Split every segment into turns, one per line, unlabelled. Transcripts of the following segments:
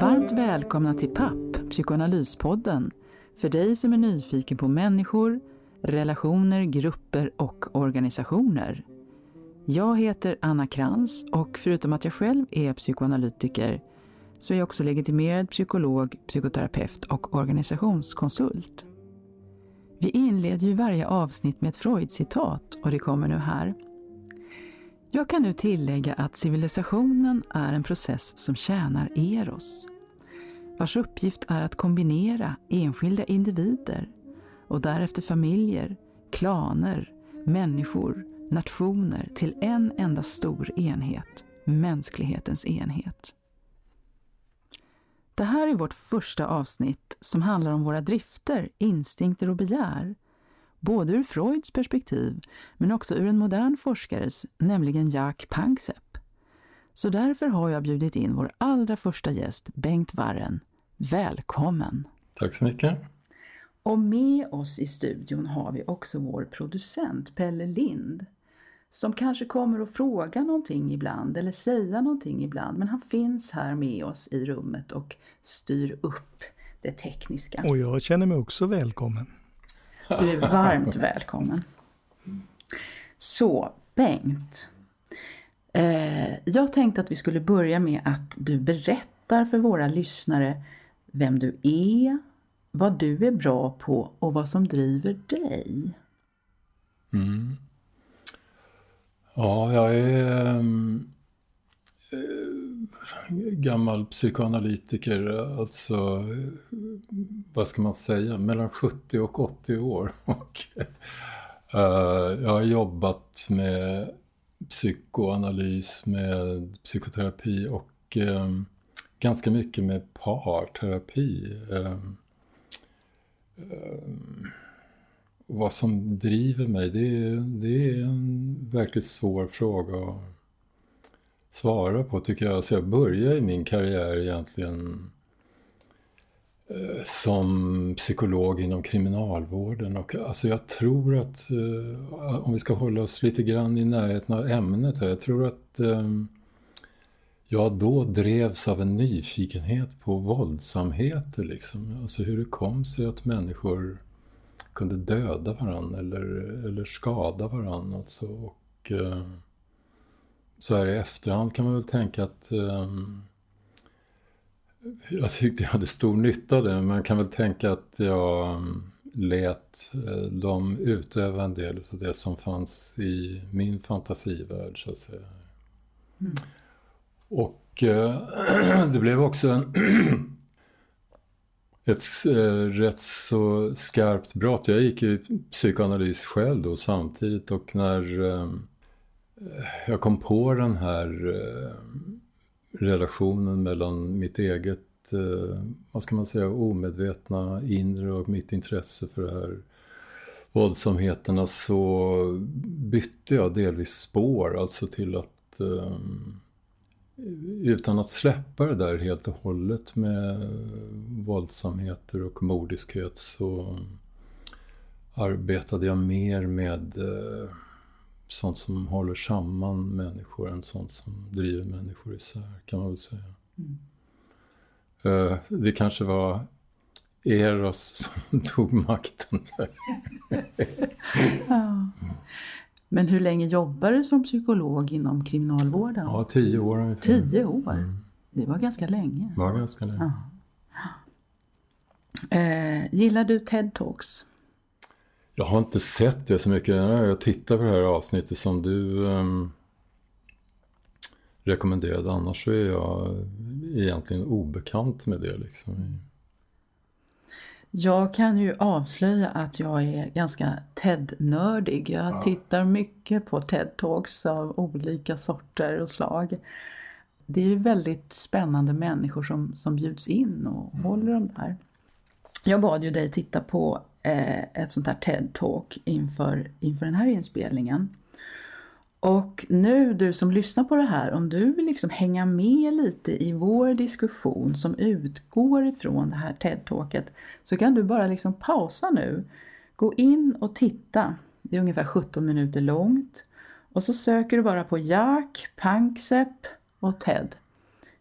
Varmt välkomna till PAP, Psykoanalyspodden, för dig som är nyfiken på människor, relationer, grupper och organisationer. Jag heter Anna Krantz och förutom att jag själv är psykoanalytiker så är jag också legitimerad psykolog, psykoterapeut och organisationskonsult. Vi inleder ju varje avsnitt med ett Freud-citat och det kommer nu här. Jag kan nu tillägga att civilisationen är en process som tjänar Eros, vars uppgift är att kombinera enskilda individer och därefter familjer, klaner, människor, nationer till en enda stor enhet, mänsklighetens enhet. Det här är vårt första avsnitt som handlar om våra drifter, instinkter och begär. Både ur Freuds perspektiv, men också ur en modern forskares, nämligen Jack Panksepp. Så därför har jag bjudit in vår allra första gäst, Bengt Warren. Välkommen!
Tack så mycket!
Och med oss i studion har vi också vår producent Pelle Lind som kanske kommer att fråga någonting ibland eller säga någonting ibland. Men han finns här med oss i rummet och styr upp det tekniska.
Och jag känner mig också välkommen.
Du är varmt välkommen. Så, Bengt. Eh, jag tänkte att vi skulle börja med att du berättar för våra lyssnare vem du är, vad du är bra på och vad som driver dig.
Mm. Ja, jag är ehm, gammal psykoanalytiker, alltså vad ska man säga, mellan 70 och 80 år. Och, uh, jag har jobbat med psykoanalys, med psykoterapi och äh, ganska mycket med parterapi eh, vad som driver mig, det är, det är en verkligt svår fråga svara på tycker jag. Alltså jag började min karriär egentligen eh, som psykolog inom kriminalvården. Och, alltså jag tror att, eh, om vi ska hålla oss lite grann i närheten av ämnet här, jag tror att eh, jag då drevs av en nyfikenhet på våldsamheter liksom. Alltså hur det kom sig att människor kunde döda varandra eller, eller skada varandra. Alltså. Och, eh, så här i efterhand kan man väl tänka att eh, jag tyckte jag hade stor nytta av det, men man kan väl tänka att jag mm, lät eh, dem utöva en del av det som fanns i min fantasivärld, så att säga. Mm. Och eh, det blev också en ett eh, rätt så skarpt brott. Jag gick i psykoanalys själv då samtidigt och när eh, jag kom på den här eh, relationen mellan mitt eget, eh, vad ska man säga, omedvetna inre och mitt intresse för det här våldsamheterna så bytte jag delvis spår, alltså till att eh, utan att släppa det där helt och hållet med våldsamheter och mordiskhet så arbetade jag mer med eh, sånt som håller samman människor än sånt som driver människor isär, kan man väl säga. Mm. Eh, det kanske var Eros som tog makten där.
ja. Men hur länge jobbar du som psykolog inom kriminalvården?
Ja, tio år ungefär.
Tio år? Mm. Det var ganska länge.
Det var ganska länge.
Ja. Eh, gillar du TED-talks?
Jag har inte sett det så mycket. Jag tittar på det här avsnittet som du um, rekommenderade. Annars så är jag egentligen obekant med det. Liksom.
Jag kan ju avslöja att jag är ganska TED-nördig. Jag ja. tittar mycket på TED-talks av olika sorter och slag. Det är ju väldigt spännande människor som, som bjuds in och mm. håller de där. Jag bad ju dig titta på Eh, ett sånt här TED-talk inför, inför den här inspelningen. Och nu du som lyssnar på det här, om du vill liksom hänga med lite i vår diskussion som utgår ifrån det här TED-talket så kan du bara liksom pausa nu. Gå in och titta. Det är ungefär 17 minuter långt. Och så söker du bara på Jack, Panksepp och Ted.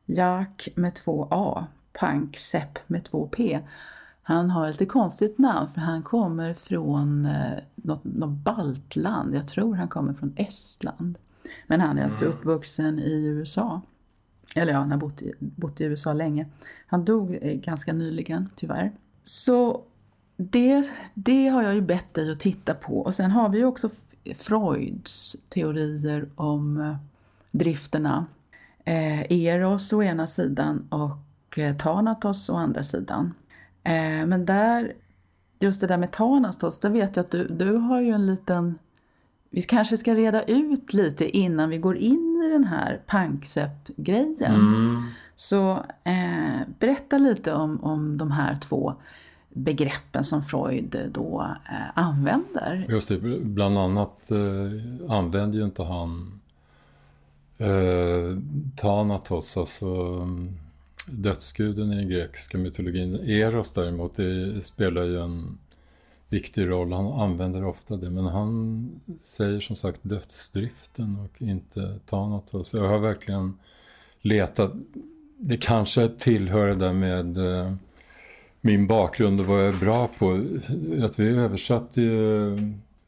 Jack med två A, Panksepp med två P. Han har ett lite konstigt namn för han kommer från eh, något, något baltland. Jag tror han kommer från Estland. Men han är alltså
Mm.
uppvuxen i USA. Eller ja, han har bott i, bott i USA länge. Han dog eh, ganska nyligen, tyvärr. Så det, det har jag ju bett dig att titta på. Och sen har vi ju också Freuds teorier om eh, drifterna. Eh, Eros å ena sidan och Thanatos å andra sidan. Eh, men där, just det där med Thanatos, där vet jag att du, du har ju en liten... Vi kanske ska reda ut lite innan vi går in i den här Panksepp-grejen.
Mm.
Så eh, berätta lite om, om de här två begreppen som Freud då eh, använder.
Just det, bland annat eh, använder ju inte han eh, Thanatos, alltså mm, dödsguden i den grekiska mytologin. Eros däremot, det spelar ju en viktig roll. Han använder ofta det, men han säger som sagt dödsdriften och inte Thanatos. Jag har verkligen letat. Det kanske tillhör det där med eh, min bakgrund och vad jag är bra på. Att vi översatte ju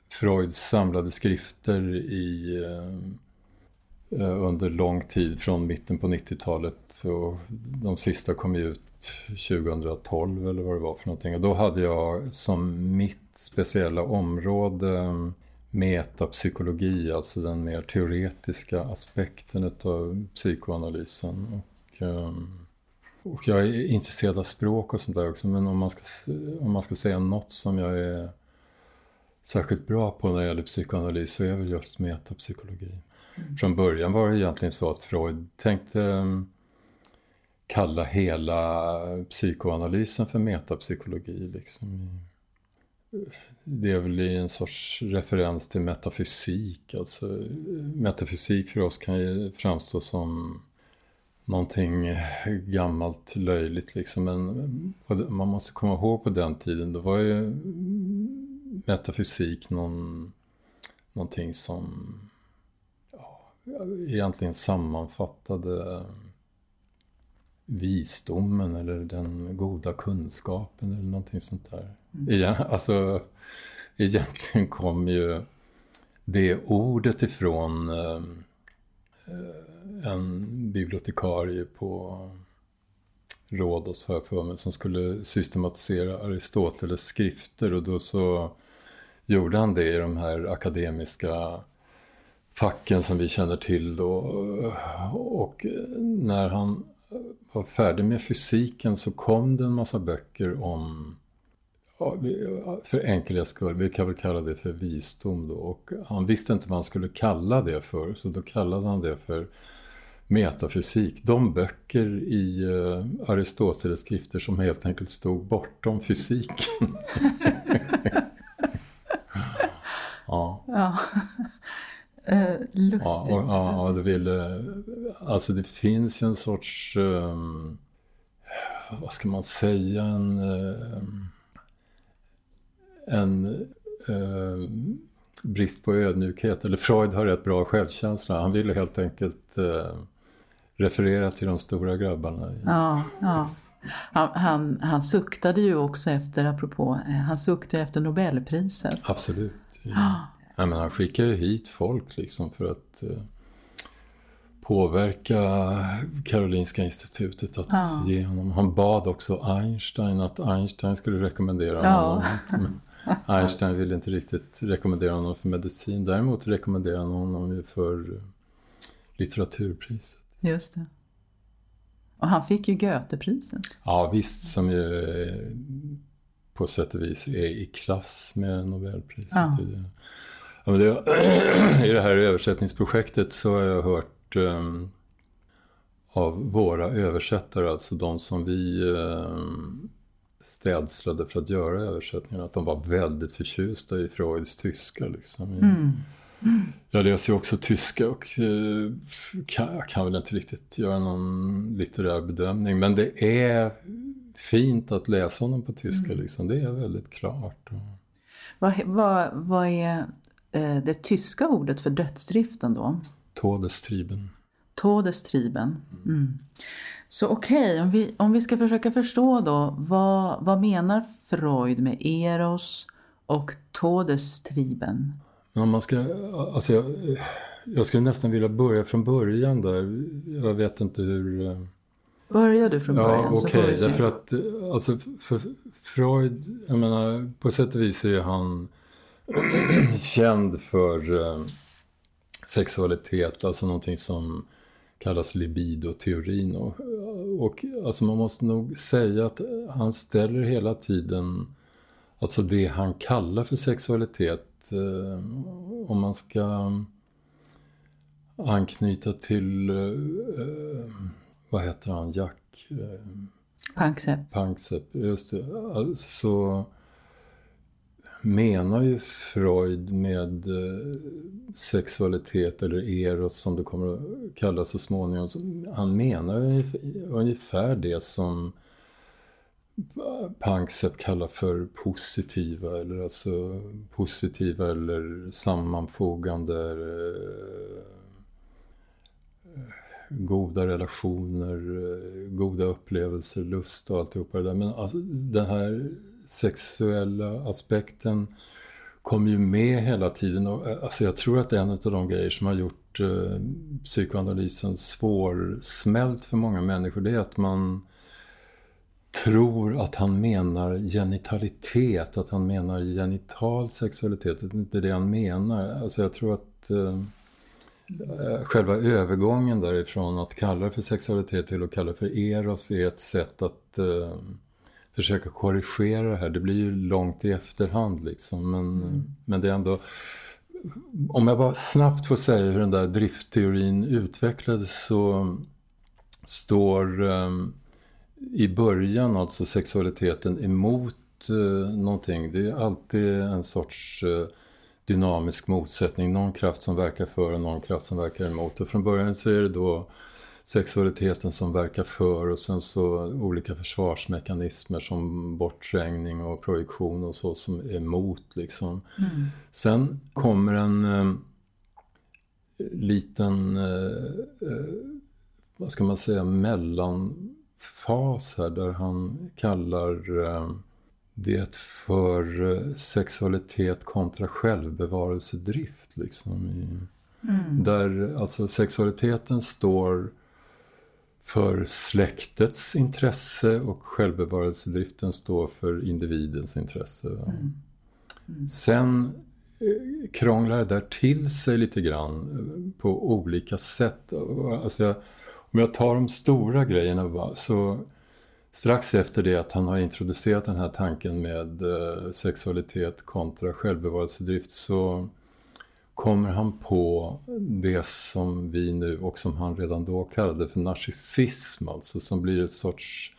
Freuds samlade skrifter i, eh, Eh, under lång tid från mitten på 90-talet. Och de sista kom ju ut 2012 eller vad det var för någonting. Och då hade jag som mitt speciella område mm, metapsykologi, alltså den mer teoretiska aspekten utav psykoanalysen. Och, ehm, och jag är intresserad av språk och sånt där också, men om man ska, om man ska säga något som jag är särskilt bra på när det gäller psykoanalys så är väl just metapsykologi. Från början var det egentligen så att Freud tänkte ehm, kalla hela psykoanalysen för metapsykologi. Liksom. Det är väl i en sorts referens till metafysik. Alltså, metafysik för oss kan ju framstå som någonting gammalt löjligt liksom. Men man måste komma ihåg på den tiden, då var ju metafysik någon, någonting som egentligen sammanfattade visdomen eller den goda kunskapen eller någonting sånt där. Igen, alltså, egentligen kom ju det ordet ifrån eh, en bibliotekarie på Rhodos har jag för mig, som skulle systematisera Aristoteles skrifter och då så gjorde han det i de här akademiska facken som vi känner till då. Och när han var färdig med fysiken så kom det en massa böcker om, för enkelhets skull, vi kan väl kalla det för visdom då. Och han visste inte vad han skulle kalla det för, så då kallade han det för metafysik. De böcker i Aristoteles skrifter som helt enkelt stod bortom fysiken. ja.
Ja. Uh, lustigt.
Ja, och, ja, det ville, alltså det finns ju en sorts, um, vad ska man säga, en, um, en um, brist på ödmjukhet. Eller Freud har rätt bra självkänsla. Han ville helt enkelt uh, referera till de stora grabbarna.
Ja, ja. Han, han, han suktade ju också efter, apropå, han suktade efter Nobelpriset.
Absolut. Ja. Ja, men han skickar ju hit folk liksom för att eh, påverka Karolinska institutet att
Ja.
ge honom. Han bad också Einstein att Einstein skulle rekommendera
Ja.
honom. Men Einstein ville inte riktigt rekommendera honom för medicin. Däremot rekommenderade han honom ju för litteraturpriset.
Just det. Och han fick ju Goethepriset.
Ja visst, som ju eh, på sätt och vis är i klass med Nobelpriset.
Ja.
Ja, men det, I det här översättningsprojektet så har jag hört um, av våra översättare, alltså de som vi um, städslade för att göra översättningen, att de var väldigt förtjusta i Freuds tyska. Liksom.
Mm.
Jag läser ju också tyska och eh, kan, kan väl inte riktigt göra någon litterär bedömning. Men det är fint att läsa honom på tyska. Liksom. Det är väldigt klart.
Vad, vad, vad är det tyska ordet för dödsdriften då.
Todestrieben.
Todestrieben. Mm. Så okej, okay, om, vi, om vi ska försöka förstå då, vad, vad menar Freud med eros och todestrieben?
Om man ska, alltså jag, jag skulle nästan vilja börja från början där. Jag vet inte hur... Eh,
Börjar du från början
ja, okej, okay, därför att alltså, för Freud, jag menar, på sätt och vis är han känd för eh, sexualitet, alltså någonting som kallas libido-teorin. Och, och alltså man måste nog säga att han ställer hela tiden alltså det han kallar för sexualitet. Eh, om man ska anknyta till, eh, vad heter han, Jack? Eh,
Panksepp.
Panksepp, just det. Alltså, menar ju Freud med eh, sexualitet eller eros som det kommer att kallas så småningom. Han menar ungefär det som Panksepp kallar för positiva eller alltså positiva eller sammanfogande eh, goda relationer, eh, goda upplevelser, lust och alltihopa det där. Men alltså den här sexuella aspekten kommer ju med hela tiden. Och, eh, alltså jag tror att det är en av de grejer som har gjort eh, psykoanalysen svårsmält för många människor. Det är att man tror att han menar genitalitet, att han menar genital sexualitet. Det är inte det han menar. Alltså jag tror att eh, eh, själva övergången därifrån att kalla det för sexualitet till att kalla det för eros är ett sätt att eh, försöka korrigera det här. Det blir ju långt i efterhand liksom. Men, mm. men det är ändå... Om jag bara snabbt får säga hur den där driftteorin utvecklades så står um, i början alltså sexualiteten emot uh, någonting. Det är alltid en sorts uh, dynamisk motsättning. Någon kraft som verkar för och någon kraft som verkar emot. Och från början så är det då sexualiteten som verkar för och sen så olika försvarsmekanismer som bortträngning och projektion och så som är emot liksom. Mm. Sen kommer en eh, liten, eh, eh, vad ska man säga, mellanfas här där han kallar eh, det för eh, sexualitet kontra självbevarelsedrift liksom. I, mm. Där alltså sexualiteten står för släktets intresse och självbevarelsedriften står för individens intresse. Mm. Mm. Sen eh, krånglar det där till sig lite grann eh, på olika sätt. Alltså jag, om jag tar de stora grejerna bara, så strax efter det att han har introducerat den här tanken med eh, sexualitet kontra självbevarelsedrift så kommer han på det som vi nu och som han redan då kallade för narcissism, alltså som blir ett sorts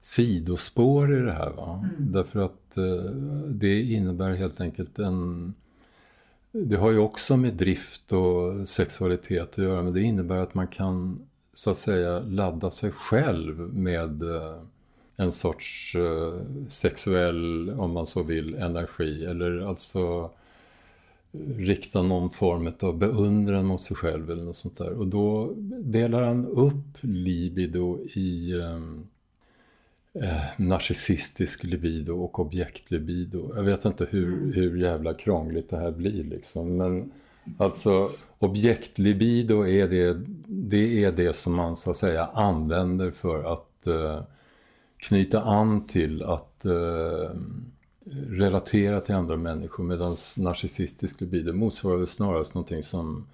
sidospår i det här. Va? Mm. Därför att eh, det innebär helt enkelt en... Det har ju också med drift och sexualitet att göra, men det innebär att man kan så att säga ladda sig själv med eh, en sorts eh, sexuell, om man så vill, energi. Eller alltså rikta någon form av beundran mot sig själv eller något sånt där. Och då delar han upp libido i ehm, eh, narcissistisk libido och objektlibido. Jag vet inte hur, hur jävla krångligt det här blir liksom. Men alltså objektlibido är det, det är det som man så att säga använder för att eh, knyta an till att eh, relatera till andra människor medan narcissistisk libido motsvarar snarast någonting som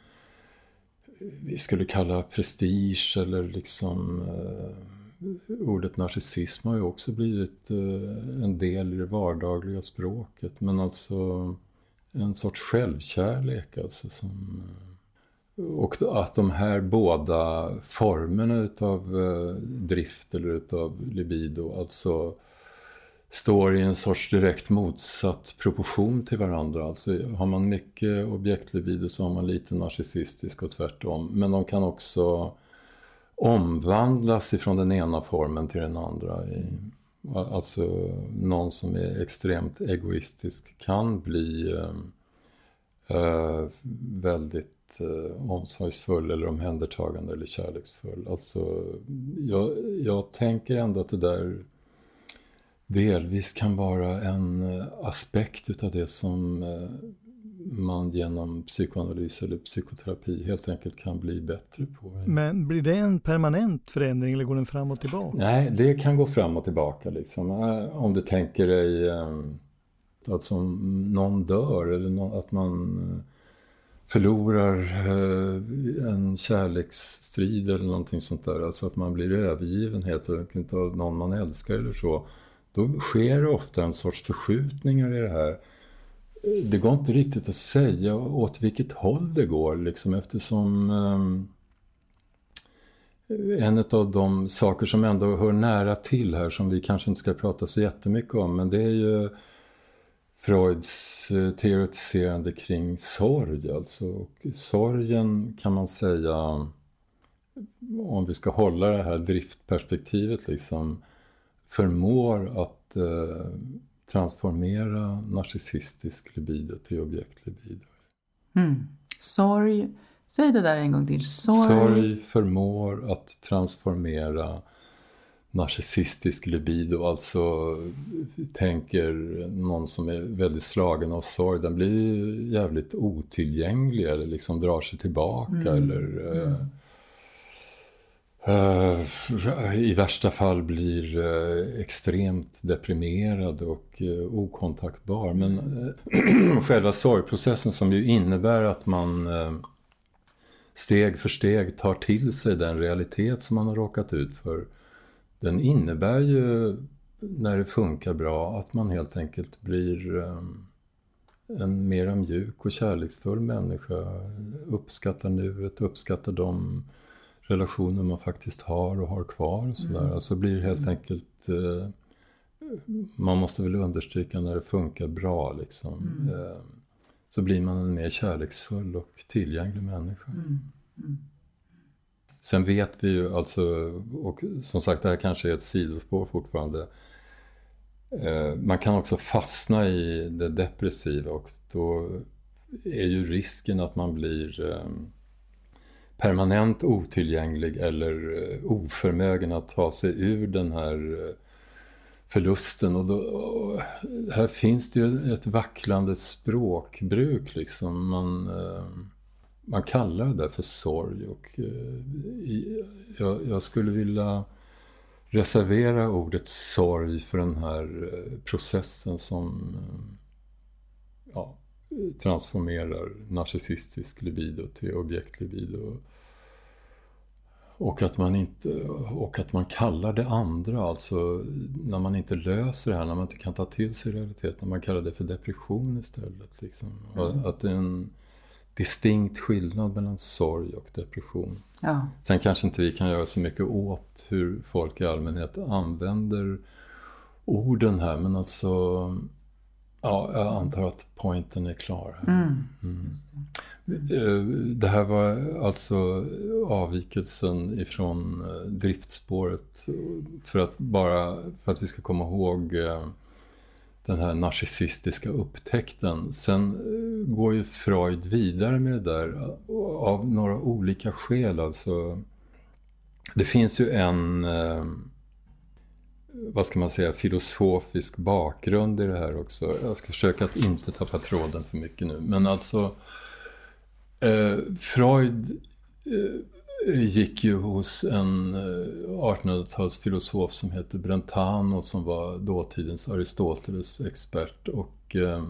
vi skulle kalla prestige eller liksom eh, ordet narcissism har ju också blivit eh, en del i det vardagliga språket. Men alltså en sorts självkärlek alltså som eh, och att de här båda formerna utav eh, drift eller utav libido alltså står i en sorts direkt motsatt proportion till varandra. Alltså har man mycket objektlibido så har man lite narcissistisk och tvärtom. Men de kan också omvandlas ifrån den ena formen till den andra. Alltså någon som är extremt egoistisk kan bli eh, eh, väldigt eh, omsorgsfull eller omhändertagande eller kärleksfull. Alltså, jag, jag tänker ändå att det där delvis kan vara en eh, aspekt utav det som eh, man genom psykoanalys eller psykoterapi helt enkelt kan bli bättre på.
Men blir det en permanent förändring eller går den fram och tillbaka?
Nej, det kan gå fram och tillbaka liksom. Eh, om du tänker dig att som någon dör eller att man förlorar en kärleksstrid eller någonting sånt där. Alltså att man blir övergiven helt enkelt av någon man älskar eller så då sker det ofta en sorts förskjutningar i det här. Det går inte riktigt att säga åt vilket håll det går liksom eftersom eh, en av de saker som ändå hör nära till här som vi kanske inte ska prata så jättemycket om men det är ju Freuds eh, teoretiserande kring sorg alltså. Och sorgen kan man säga, om vi ska hålla det här driftperspektivet liksom, förmår att eh, transformera narcissistisk libido till objektlibido.
Mm. Sorg, säg det där en gång till.
Sorg, Sorg förmår att transformera narcissistisk libido, alltså tänker någon som är väldigt slagen av sorg, den blir jävligt otillgänglig eller liksom drar sig tillbaka mm. eller eh, mm. Eh, I värsta fall blir eh, extremt deprimerad och eh, okontaktbar. Men själva sorgprocessen som ju innebär att man steg för steg tar till sig den realitet som man har råkat ut för. Den innebär ju, när det funkar bra, att man helt enkelt blir en mer mjuk och kärleksfull människa. Uppskattar nuet, uppskattar de relationer man faktiskt har och har kvar och sådär. Mm. Alltså blir helt mm. enkelt eh, man måste väl understryka när det funkar bra liksom. Mm. Eh, så blir man en mer kärleksfull och tillgänglig människa. Mm. Mm. Sen vet vi ju alltså, och som sagt det här kanske är ett sidospår fortfarande. Eh, man kan också fastna i det depressiva och då är ju risken att man blir eh, permanent otillgänglig eller eh, oförmögen att ta sig ur den här eh, förlusten. Och, då, och här finns det ju ett vacklande språkbruk liksom. Man, man kallar det där för sorg och jag, jag skulle vilja reservera ordet sorg för den här processen som ja, transformerar narcissistisk libido till objektlibido. Och att, man inte, och att man kallar det andra, alltså när man inte löser det här, när man inte kan ta till sig realiteten, man kallar det för depression istället. Liksom. Mm. Att det är en distinkt skillnad mellan sorg och depression. Ja. Sen kanske inte vi kan göra så mycket åt hur folk i allmänhet använder orden här, men alltså Ja, jag antar att poängen är klar. Mm. Mm. Eh, det här var alltså avvikelsen ifrån eh, driftspåret för att bara för att vi ska komma ihåg eh, den här narcissistiska upptäckten. Sen går ju Freud vidare med det där av några olika skäl. Alltså, det finns ju en vad ska man säga, filosofisk bakgrund i det här också. Jag ska försöka att inte tappa tråden för mycket nu. Men alltså, eh, Freud eh, gick ju hos en eh, 1800-talsfilosof som hette Brentano som var dåtidens Aristoteles expert och eh,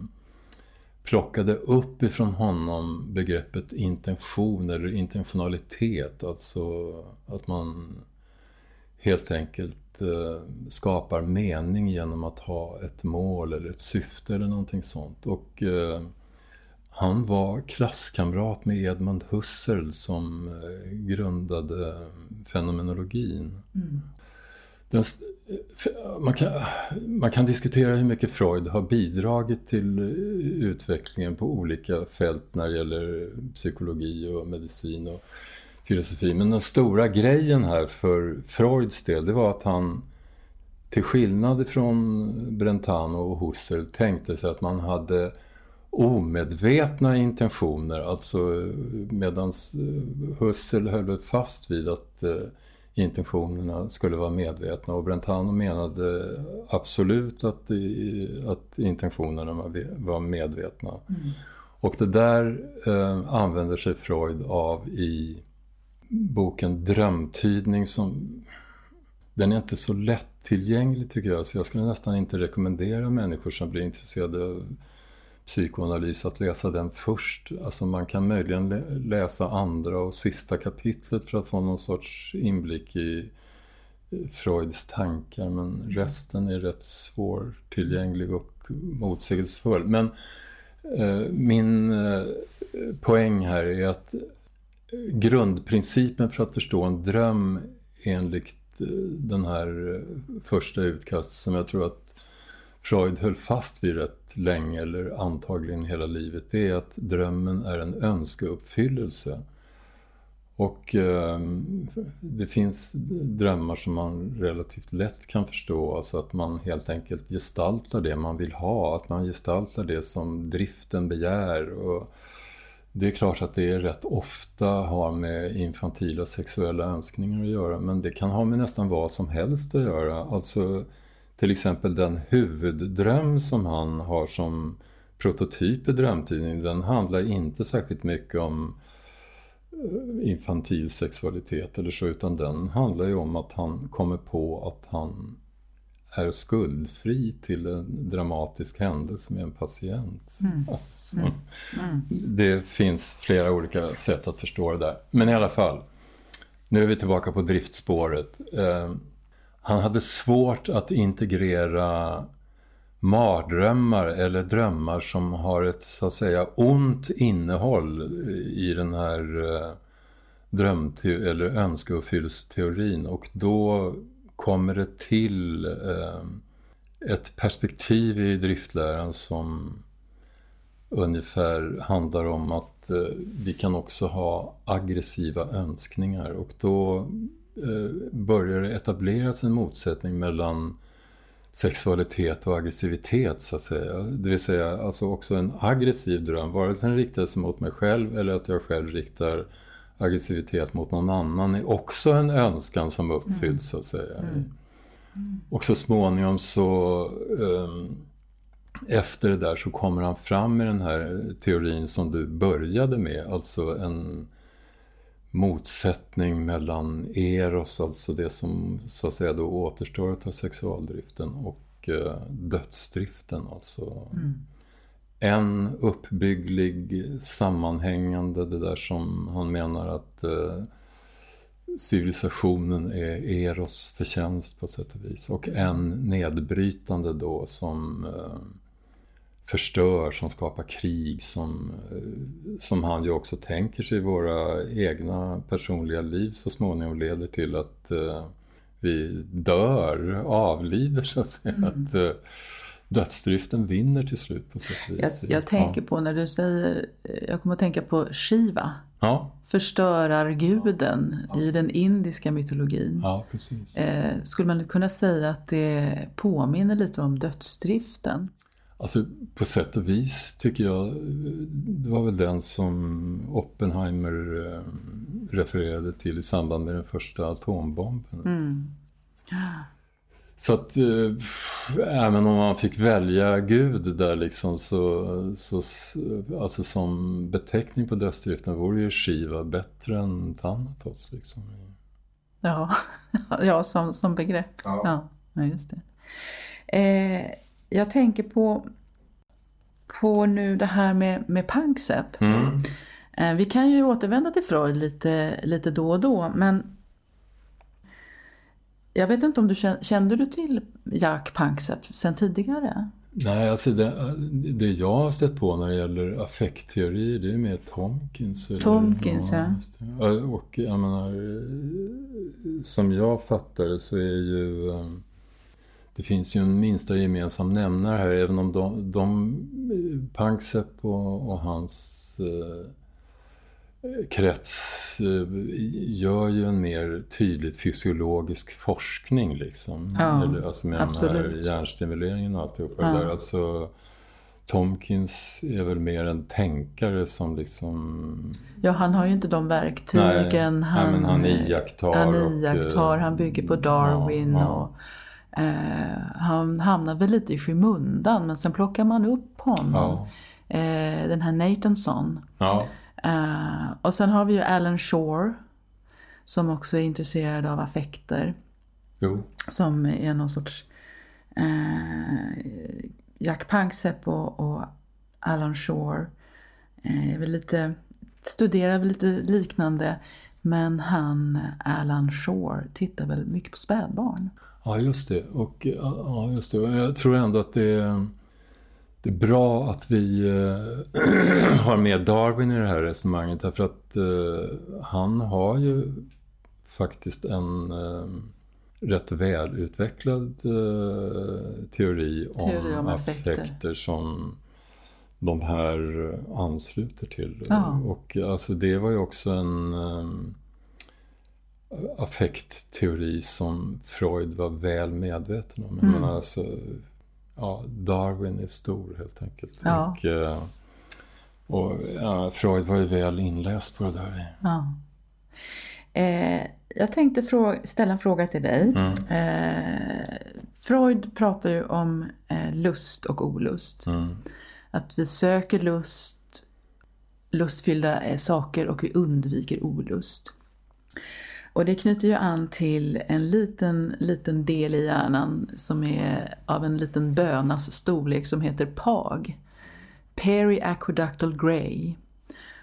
plockade upp ifrån honom begreppet intention eller intentionalitet, alltså att man helt enkelt eh, skapar mening genom att ha ett mål eller ett syfte eller någonting sånt. Och eh, han var klasskamrat med Edmund Husserl som eh, grundade fenomenologin. Mm. Den, man, kan, man kan diskutera hur mycket Freud har bidragit till utvecklingen på olika fält när det gäller psykologi och medicin. Och filosofi. Men den stora grejen här för Freuds del, det var att han till skillnad från Brentano och Husserl tänkte sig att man hade omedvetna intentioner. Alltså medan Husserl höll fast vid att eh, intentionerna skulle vara medvetna och Brentano menade absolut att, att intentionerna var medvetna. Mm. Och det där eh, använder sig Freud av i boken Drömtydning som den är inte så lättillgänglig tycker jag så jag skulle nästan inte rekommendera människor som blir intresserade av psykoanalys att läsa den först. Alltså man kan möjligen läsa andra och sista kapitlet för att få någon sorts inblick i eh, Freuds tankar men resten är rätt svårtillgänglig och motsägelsefull. Men eh, min eh, poäng här är att grundprincipen för att förstå en dröm enligt eh, den här eh, första utkastet som jag tror att Freud höll fast vid rätt länge, eller antagligen hela livet, det är att drömmen är en önskeuppfyllelse. Och eh, det finns drömmar som man relativt lätt kan förstå, alltså att man helt enkelt gestaltar det man vill ha, att man gestaltar det som driften begär. Och det är klart att det rätt ofta har med infantila sexuella önskningar att göra, men det kan ha med nästan vad som helst att göra. Alltså till exempel den huvuddröm som han har som prototyp i drömtidningen, den handlar inte särskilt mycket om eh, infantil sexualitet eller så, utan den handlar ju om att han kommer på att han är skuldfri till en dramatisk händelse med en patient. Mm. Alltså, mm. Mm. Det finns flera olika sätt att förstå det där. Men i alla fall, nu är vi tillbaka på driftspåret. Eh, han hade svårt att integrera mardrömmar eller drömmar som har ett så att säga ont innehåll i den här eh, drömte- eller önskeuppfyllelsesteorin och då kommer det till eh, ett perspektiv i driftläran som ungefär handlar om att eh, vi kan också ha aggressiva önskningar och då eh, börjar det etableras en motsättning mellan sexualitet och aggressivitet så att säga. Det vill säga alltså också en aggressiv dröm, vare sig den riktar sig mot mig själv eller att jag själv riktar aggressivitet mot någon annan är också en önskan som uppfylls mm. så att säga. Mm. Och så småningom så um, efter det där så kommer han fram med den här teorin som du började med, alltså en motsättning mellan eros, alltså det som så att säga då återstår av sexualdriften och eh, dödsdriften. Alltså mm. En uppbygglig, sammanhängande, det där som han menar att eh, civilisationen är eros förtjänst på sätt och vis. Och en nedbrytande då som eh, förstör, som skapar krig, som, eh, som han ju också tänker sig våra egna personliga liv så småningom leder till att vi dör, avlider så att säga. Mm. Att, dödsdriften vinner till slut på sätt och
vis. Jag, jag tänker ja. på när du säger, jag kommer att tänka på Shiva. Ja. Förstörarguden ja. i den indiska mytologin.
Ja, precis.
Eh, skulle man kunna säga att det påminner lite om dödsdriften?
Alltså på sätt och vis tycker jag, det var väl den som Oppenheimer eh, refererade till i samband med den första atombomben. Mm. Så att äh, även om man fick välja Gud där liksom så, så alltså som beteckning på dödsdriften vore ju Shiva bättre än Thanatos liksom.
Ja, ja som, som begrepp. Ja. ja, just det. Eh, jag tänker på, på nu det här med, med Panksepp. Mm. Eh, vi kan ju återvända till Freud lite, lite då och då, men jag vet inte om du kände du till Jack Panksepp sen tidigare?
Nej, alltså det, det jag har stött på när det gäller affektteori det är mer Tomkins.
Tomkins, ja.
ja. Och jag menar, som jag fattar det så är ju um, det finns ju en minsta gemensam nämnare här även om de, de Panksepp och, och hans eh, krets eh, gör ju en mer tydligt fysiologisk forskning liksom.
Ja,
Eller, alltså med absolut. den här hjärnstimuleringen och alltihopa ja. det där. Alltså, Tomkins är väl mer en tänkare som liksom...
Ja, han har ju inte de verktygen.
Nej, han, nej, men han iakttar.
Han iakttar, och, han bygger på Darwin. Ja, ja. Och, eh, han hamnar väl lite i skymundan, men sen plockar man upp honom. Ja. Eh, den här Nathanson.
Ja.
Eh, och sen har vi ju Alan Shore. Som också är intresserad av affekter.
Jo.
Som är någon sorts eh, Jack Panksepp och, och Alan Shore. Eh, är väl lite, studerar väl lite liknande. Men han, Alan Shore, tittar väl mycket på spädbarn.
Ja, just det. Och, ja, just det. Jag tror ändå att det det är bra att vi äh, har med Darwin i det här resonemanget. Därför att äh, han har ju faktiskt en äh, rätt välutvecklad eh, teori, teori om, om affekter. som de här ansluter till. Ja. Och alltså det var ju också en affektteori som Freud var väl medveten om. Mm. Men alltså, ja, Darwin är stor helt enkelt. Ja. Och, uh, och ja, Freud var ju väl inläst på det där.
Ja. Eh, jag tänkte ställa en fråga till dig. Mm. Eh, Freud pratar ju om eh, lust och olust.
Mm.
Att vi söker lust, lustfyllda eh, saker och vi undviker olust. Och det knyter ju an till en liten, liten del i hjärnan som är av en liten bönas storlek som heter PAG. Periaqueductal Grey.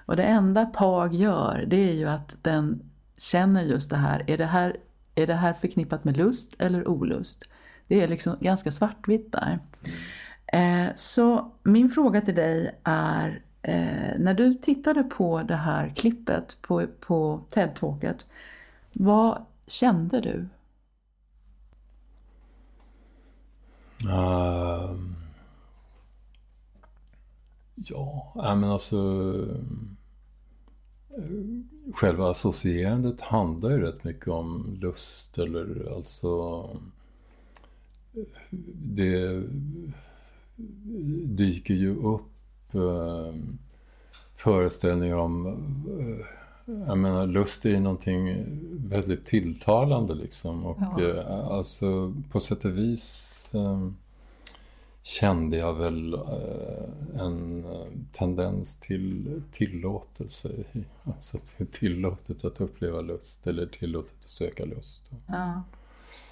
Och det enda PAG gör det är ju att den känner just det här. Är det här, är det här förknippat med lust eller olust? Det är liksom ganska svartvitt där. Eh, så min fråga till dig är, eh, när du tittade på det här klippet på, på TED-talket, vad kände du?
Uh, ja, men alltså eh, själva associerandet handlar ju rätt mycket om lust eller alltså eh, det dyker ju upp eh, föreställningar om eh, jag menar lust är ju någonting väldigt tilltalande liksom och ja. eh, alltså på sätt och vis eh, kände jag väl eh, en eh, tendens till tillåtelse. Alltså tillåtet att uppleva lust eller tillåtet att söka lust.
Ja.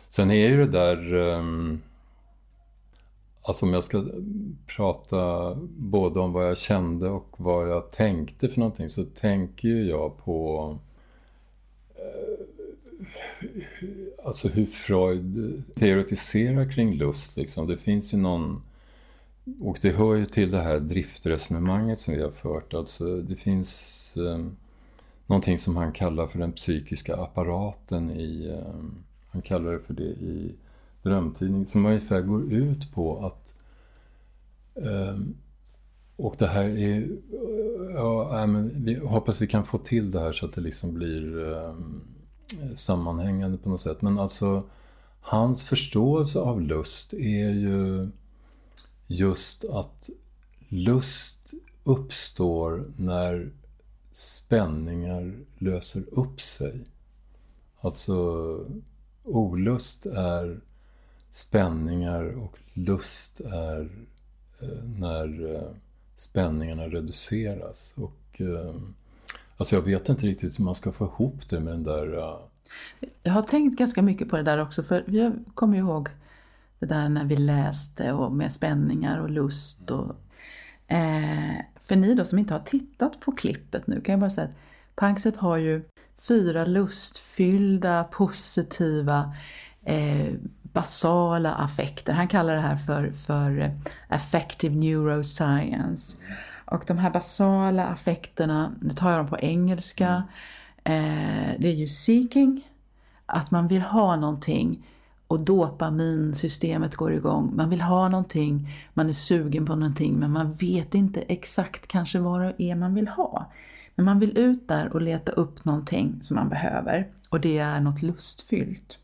Sen är ju det där ehm, Alltså om jag ska prata både om vad jag kände och vad jag tänkte för någonting så tänker ju jag på eh, Alltså hur Freud teoretiserar kring lust liksom. Det finns ju någon och det hör ju till det här driftresonemanget som vi har fört. Alltså det finns eh, någonting som han kallar för den psykiska apparaten i, eh, han kallar det för det i drömtidning, som ungefär går ut på att ehm, och det här är, ja, men vi hoppas vi kan få till det här så att det liksom blir ehm, sammanhängande på något sätt. Men alltså, hans förståelse av lust är ju just att lust uppstår när spänningar löser upp sig. Alltså olust är spänningar och lust är eh, när eh, spänningarna reduceras. Och, eh, alltså jag vet inte riktigt hur man ska få ihop det med den där...
Jag har tänkt ganska mycket på det där också för jag kommer ihåg det där när vi läste och med spänningar och lust. Och, eh, för ni då som inte har tittat på klippet nu kan jag bara säga att Panksepp har ju fyra lustfyllda, positiva, eh, basala affekter. Han kallar det här för, för eh, affective neuroscience. Och de här basala affekterna, nu tar jag dem på engelska, eh, det är ju seeking, att man vill ha någonting och dopaminsystemet går igång. Man vill ha någonting, man är sugen på någonting men man vet inte exakt kanske vad det är man vill ha. Men man vill ut där och leta upp någonting som man behöver och det är något lustfyllt.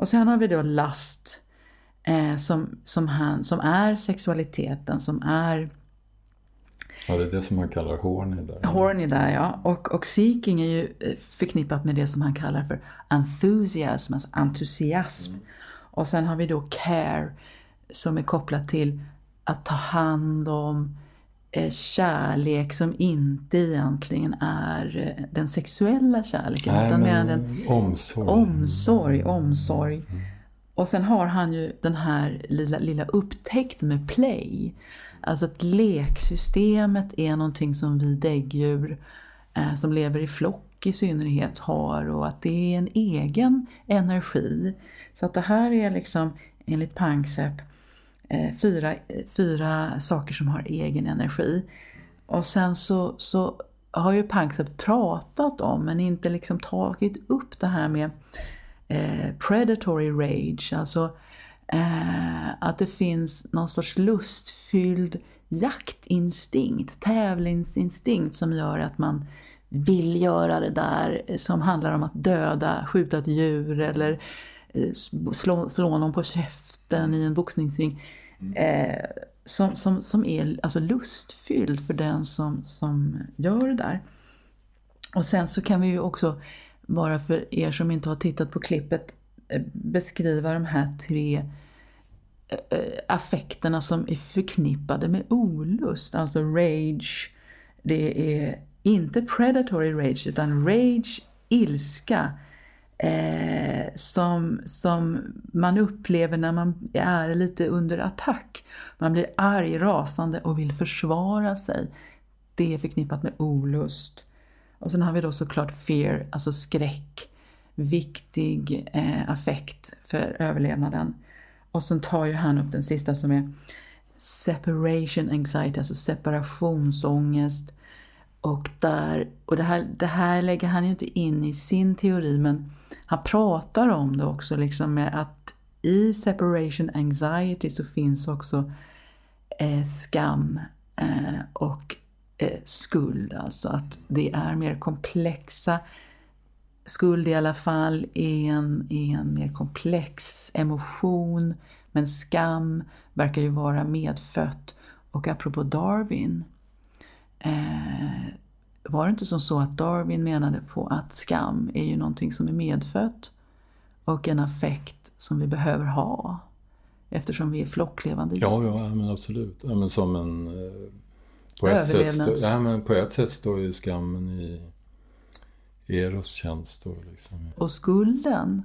Och sen har vi då lust. eh, som, som, han, som är sexualiteten, som är
Ja, det är det som han kallar horny där.
Horny där ja. Och, och seeking är ju eh, förknippat med det som han kallar för enthusiasm, alltså entusiasm. Mm. Och sen har vi då care som är kopplat till att ta hand om kärlek som inte egentligen är eh, den sexuella kärleken.
Nej,
utan
men
den
omsorg.
omsorg, omsorg. Mm. Och sen har han ju den här lilla, lilla upptäckten med play. Alltså att leksystemet är någonting som vi däggdjur eh, som lever i flock i synnerhet har och att det är en egen energi. Så att det här är liksom enligt Panksepp eh, Eh, fyra, fyra saker som har egen energi. Och sen så, så har ju Panksepp pratat om men inte liksom tagit upp det här med eh, predatory rage, alltså eh, att det finns någon sorts lustfylld jaktinstinkt, tävlingsinstinkt som gör att man vill göra det där som handlar om att döda, skjuta ett djur eller eh, slå, slå någon på käften i en boxningsring. Mm. Eh, som, som, som är alltså lustfylld för den som, som gör det där. Och sen så kan vi ju också, bara för er som inte har tittat på klippet, eh, beskriva de här tre eh, eh, affekterna som är förknippade med olust, alltså rage. Det är inte predatory rage utan rage, ilska. Eh, som, som man upplever när man är lite under attack. Man blir arg, rasande och vill försvara sig. Det är förknippat med olust. Och sen har vi då såklart fear, alltså skräck. Viktig eh, affekt för överlevnaden. Och sen tar ju han upp den sista som är separation anxiety, alltså separationsångest. Och, där, och det, här, det här lägger han ju inte in i sin teori men han pratar om det också liksom med att i separation anxiety så finns också eh, skam eh, och eh, skuld. Alltså att det är mer komplexa Skuld i alla fall är en, är en mer komplex emotion, men skam verkar ju vara medfött. Och apropå Darwin, eh, var det inte som så att Darwin menade på att skam är ju någonting som är medfött och en affekt som vi behöver ha eftersom vi är flocklevande
djur? Ja, ja men absolut. Ja, men som en, eh, på, ett sätt, ja, men på ett sätt står ju skammen i Eros tjänst då liksom.
Och skulden.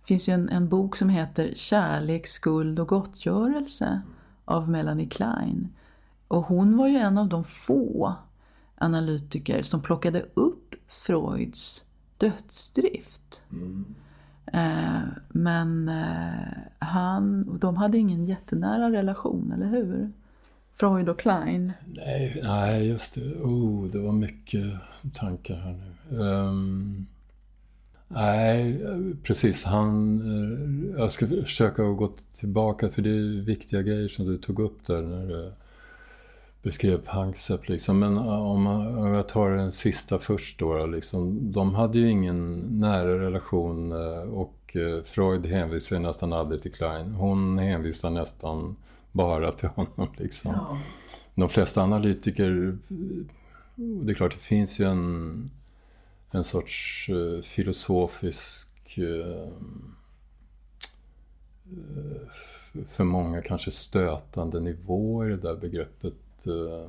Det finns ju en, en bok som heter Kärlek, skuld och gottgörelse av Melanie Klein. Och hon var ju en av de få analytiker som plockade upp Freuds dödsdrift. Mm. Eh, men eh, han, de hade ingen jättenära relation, eller hur? Freud och Klein.
Nej, nej just det. Oh, det var mycket tankar här nu. Um, nej, precis. Han... Eh, jag ska försöka gå tillbaka för det är viktiga grejer som du tog upp där när du beskrev Panksepp liksom. Men om, om jag tar den sista först då, liksom. De hade ju ingen nära relation uh, och Freud hänvisar nästan aldrig till Klein. Hon hänvisar nästan bara till honom liksom. Ja. De flesta analytiker, det är klart det finns ju en en sorts filosofisk för många kanske stötande nivå i det där begreppet uh,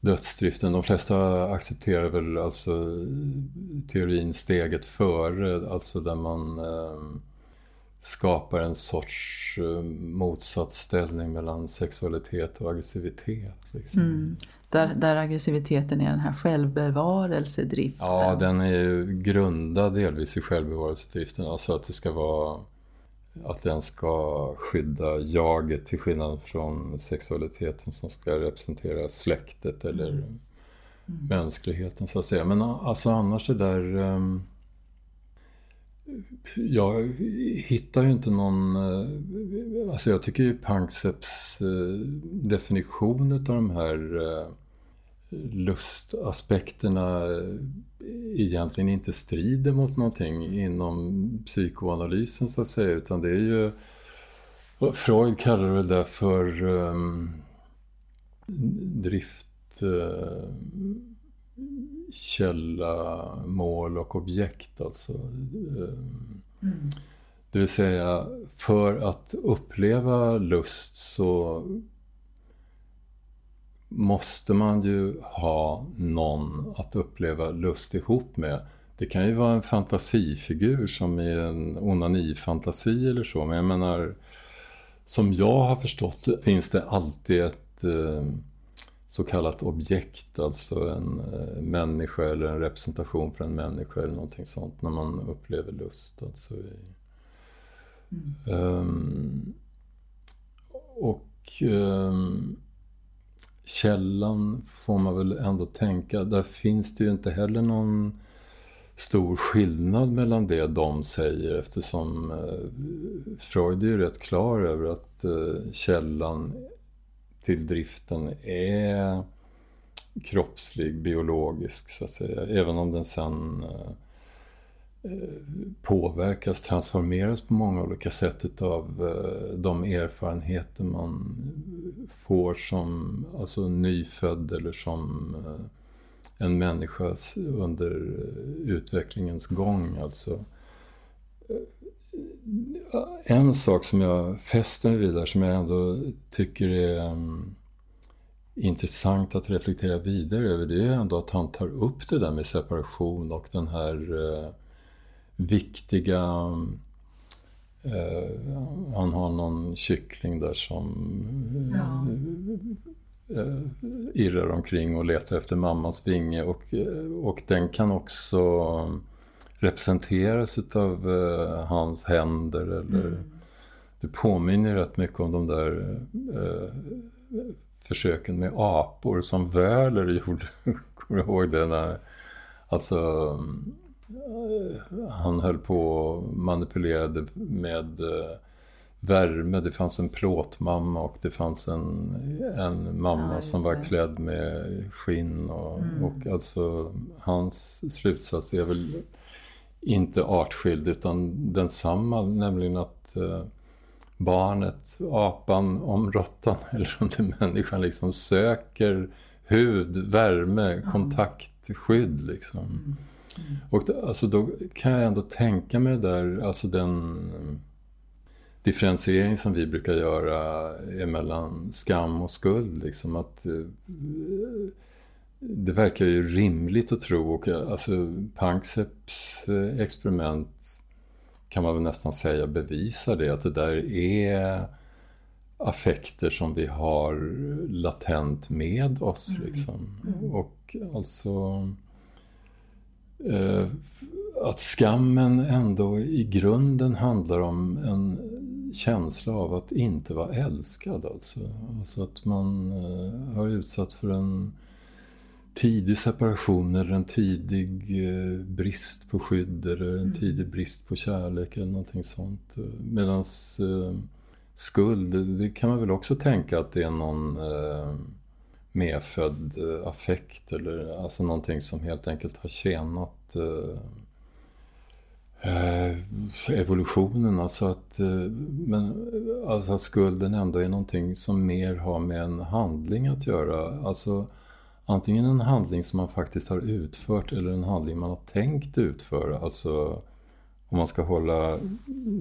dödsdriften. De flesta accepterar väl alltså teorin steget före, alltså där man skapar en sorts motsatsställning mellan sexualitet och aggressivitet. Liksom. Mm.
Där, där aggressiviteten är den här självbevarelsedriften.
Ja, den är ju grundad delvis i självbevarelsedriften. Alltså att det ska vara att den ska skydda jaget till skillnad från sexualiteten som ska representera släktet eller mm. mm. mänskligheten så att säga. Men alltså annars det där... Um, jag hittar ju inte någon... Uh, alltså jag tycker ju Pankseps uh, definition av de här lustaspekterna egentligen inte strider mot någonting inom psykoanalysen så att säga utan det är ju Freud kallar det där för um, drift, uh, källa, mål och objekt alltså. Um, mm. Det vill säga, för att uppleva lust så måste man ju ha någon att uppleva lust ihop med. Det kan ju vara en fantasifigur som i en onanifantasi eller så, men jag menar som jag har förstått det finns det alltid ett eh, så kallat objekt, alltså en eh, människa eller en representation för en människa eller någonting sånt när man upplever lust. Alltså i, mm. um, och um, källan får man väl ändå tänka, där finns det ju inte heller någon stor skillnad mellan det de säger eftersom eh, Freud är ju rätt klar över att eh, källan till driften är kroppslig, biologisk så att säga. Även om den sen eh, Eh, påverkas, transformeras på många olika sätt av eh, de erfarenheter man får som alltså nyfödd eller som eh, en människa under utvecklingens gång. Alltså. En sak som jag fäster mig vid där som jag ändå tycker är mm, intressant att reflektera vidare över det är ändå att han tar upp det där med separation och den här viktiga uh, han har någon kyckling där som ja eh, irrar omkring och letar efter mammas vinge och, eh, och den kan också representeras utav eh, hans händer eller mm. det påminner rätt mycket om de där eh, försöken med apor som Wöhler gjorde. Kommer du ihåg det? När, alltså eh, han höll på och manipulerade med eh, värme. Det fanns en plåtmamma och det fanns en, en mamma ja, som var klädd med skinn. Och, mm. och alltså hans slutsats är väl inte artskild utan densamma, nämligen att eh, barnet, apan, om råttan eller om det är människan liksom söker hud, värme, mm. kontakt, skydd liksom. Mm. Mm. Och alltså då kan jag ändå tänka mig det där, alltså den differentiering som vi brukar göra mellan skam och skuld. Liksom att, eh, det verkar ju rimligt att tro, och alltså Pankseps eh, experiment kan man väl nästan säga bevisar det, att det där är affekter som vi har latent med oss. Mm. Liksom. Mm. Och alltså att skammen ändå i grunden handlar om en känsla av att inte vara älskad alltså. Alltså att man eh, har utsatts för en tidig separation eller en tidig eh, brist på skydd eller en mm. tidig brist på kärlek eller någonting sånt. Medans eh, skuld, det kan man väl också tänka att det är någon eh, medfödd eh, affekt eller alltså någonting som helt enkelt har tjänat eh, eh, evolutionen. Alltså att, men, alltså att skulden ändå är någonting som mer har med en handling att göra. Alltså antingen en handling som man faktiskt har utfört eller en handling man har tänkt utföra. Alltså om man ska hålla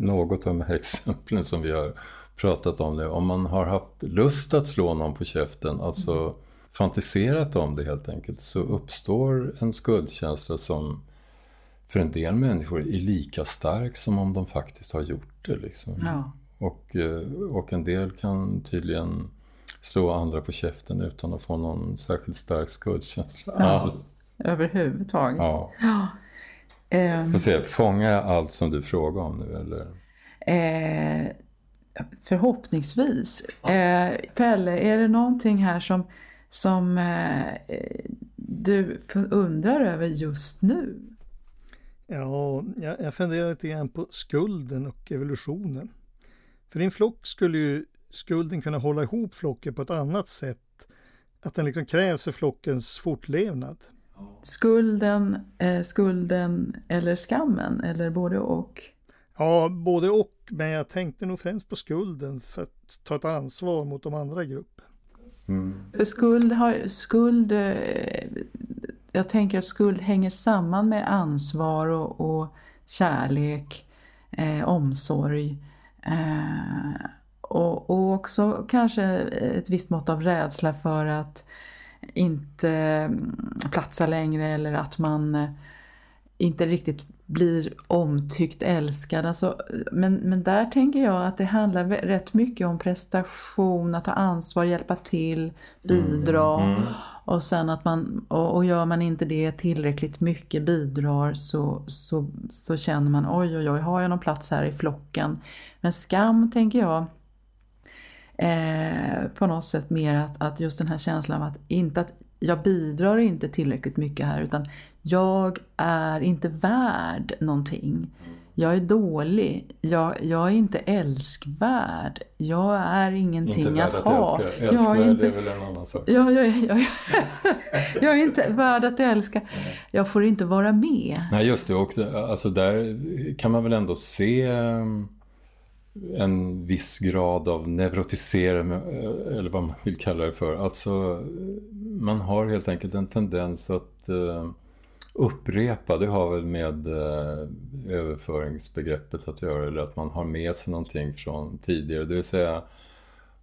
något av de här exemplen som vi har pratat om nu. Om man har haft lust att slå någon på käften, alltså mm fantiserat om det helt enkelt, så uppstår en skuldkänsla som för en del människor är lika stark som om de faktiskt har gjort det. Liksom. Ja. Och, eh, och en del kan tydligen slå andra på käften utan att få någon särskilt stark skuldkänsla ja. alls.
Överhuvudtaget.
Ja. ja. Um, Får se, fångar jag allt som du frågar om nu eller?
Eh, förhoppningsvis. Eh, Pelle, är det någonting här som, som eh, du undrar över just nu?
Ja, jag, jag funderar lite grann på skulden och evolutionen. För i en flock skulle ju skulden kunna hålla ihop flocken på ett annat sätt. Att den liksom krävs för flockens fortlevnad.
Skulden, eh, skulden eller skammen eller både och?
Ja, både och, men jag tänkte nog främst på skulden för att ta ett ansvar mot de andra i gruppen.
Mm. För skuld, har, skuld, eh, jag tänker att skuld hänger samman med ansvar och, och kärlek, eh, omsorg. Eh, och, och också kanske ett visst mått av rädsla för att inte mm, platsa längre eller att man inte riktigt blir omtyckt, älskad. Alltså, men, men där tänker jag att det handlar rätt mycket om prestation, att ta ansvar, hjälpa till, bidra. Mm. Mm. Och sen att man, och, och, gör man inte det tillräckligt mycket, bidrar, så, så, så känner man oj oj oj, har jag någon plats här i flocken? Men skam tänker jag, eh, på något sätt mer att, att just den här känslan av att inte att jag bidrar inte tillräckligt mycket här utan jag är inte värd någonting. Jag är dålig. Jag, jag är inte älskvärd. Jag är ingenting
inte
att,
att
ha.
Älska. Älskvärd är, inte, är väl en annan sak.
Ja, jag, jag, jag, är inte värd att älska. Jag får inte vara med.
Nej, just det. Och, alltså, där kan man väl ändå se um, en viss grad av neurotisering, eller vad man vill kalla det för. Alltså, man har helt enkelt en tendens att uh, upprepa, det har väl med uh, överföringsbegreppet att göra, eller att man har med sig någonting från tidigare. Det vill säga,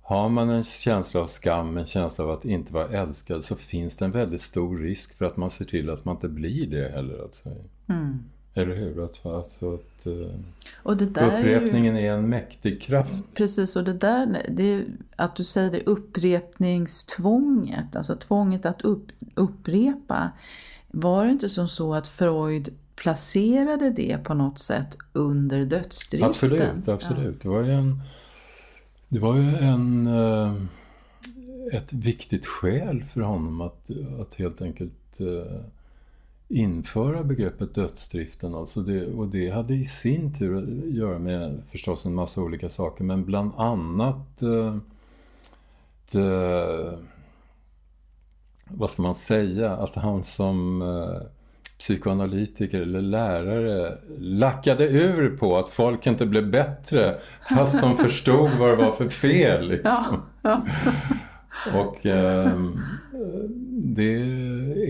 har man en känsla av skam, en känsla av att inte vara älskad, så finns det en väldigt stor risk för att man ser till att man inte blir det heller. Alltså. Mm. Eller hur? Att, alltså att, uh, och det där upprepningen är, ju, är, en mäktig kraft.
Precis, och det där, det, att du säger det upprepningstvånget, alltså tvånget att upp, upprepa. Var det inte som så att Freud placerade det på något sätt under dödsdriften?
Absolut, absolut. Ja. Det var ju en, det var ju en uh, ett viktigt skäl för honom att, att helt enkelt uh, införa begreppet dödsdriften. Alltså det, och det hade i sin tur att göra med förstås en massa olika saker men bland annat eh, det, vad ska man säga, att han som eh, psykoanalytiker eller lärare lackade ur på att folk inte blev bättre fast de förstod vad det var för fel. Liksom. Ja, ja. Och eh, det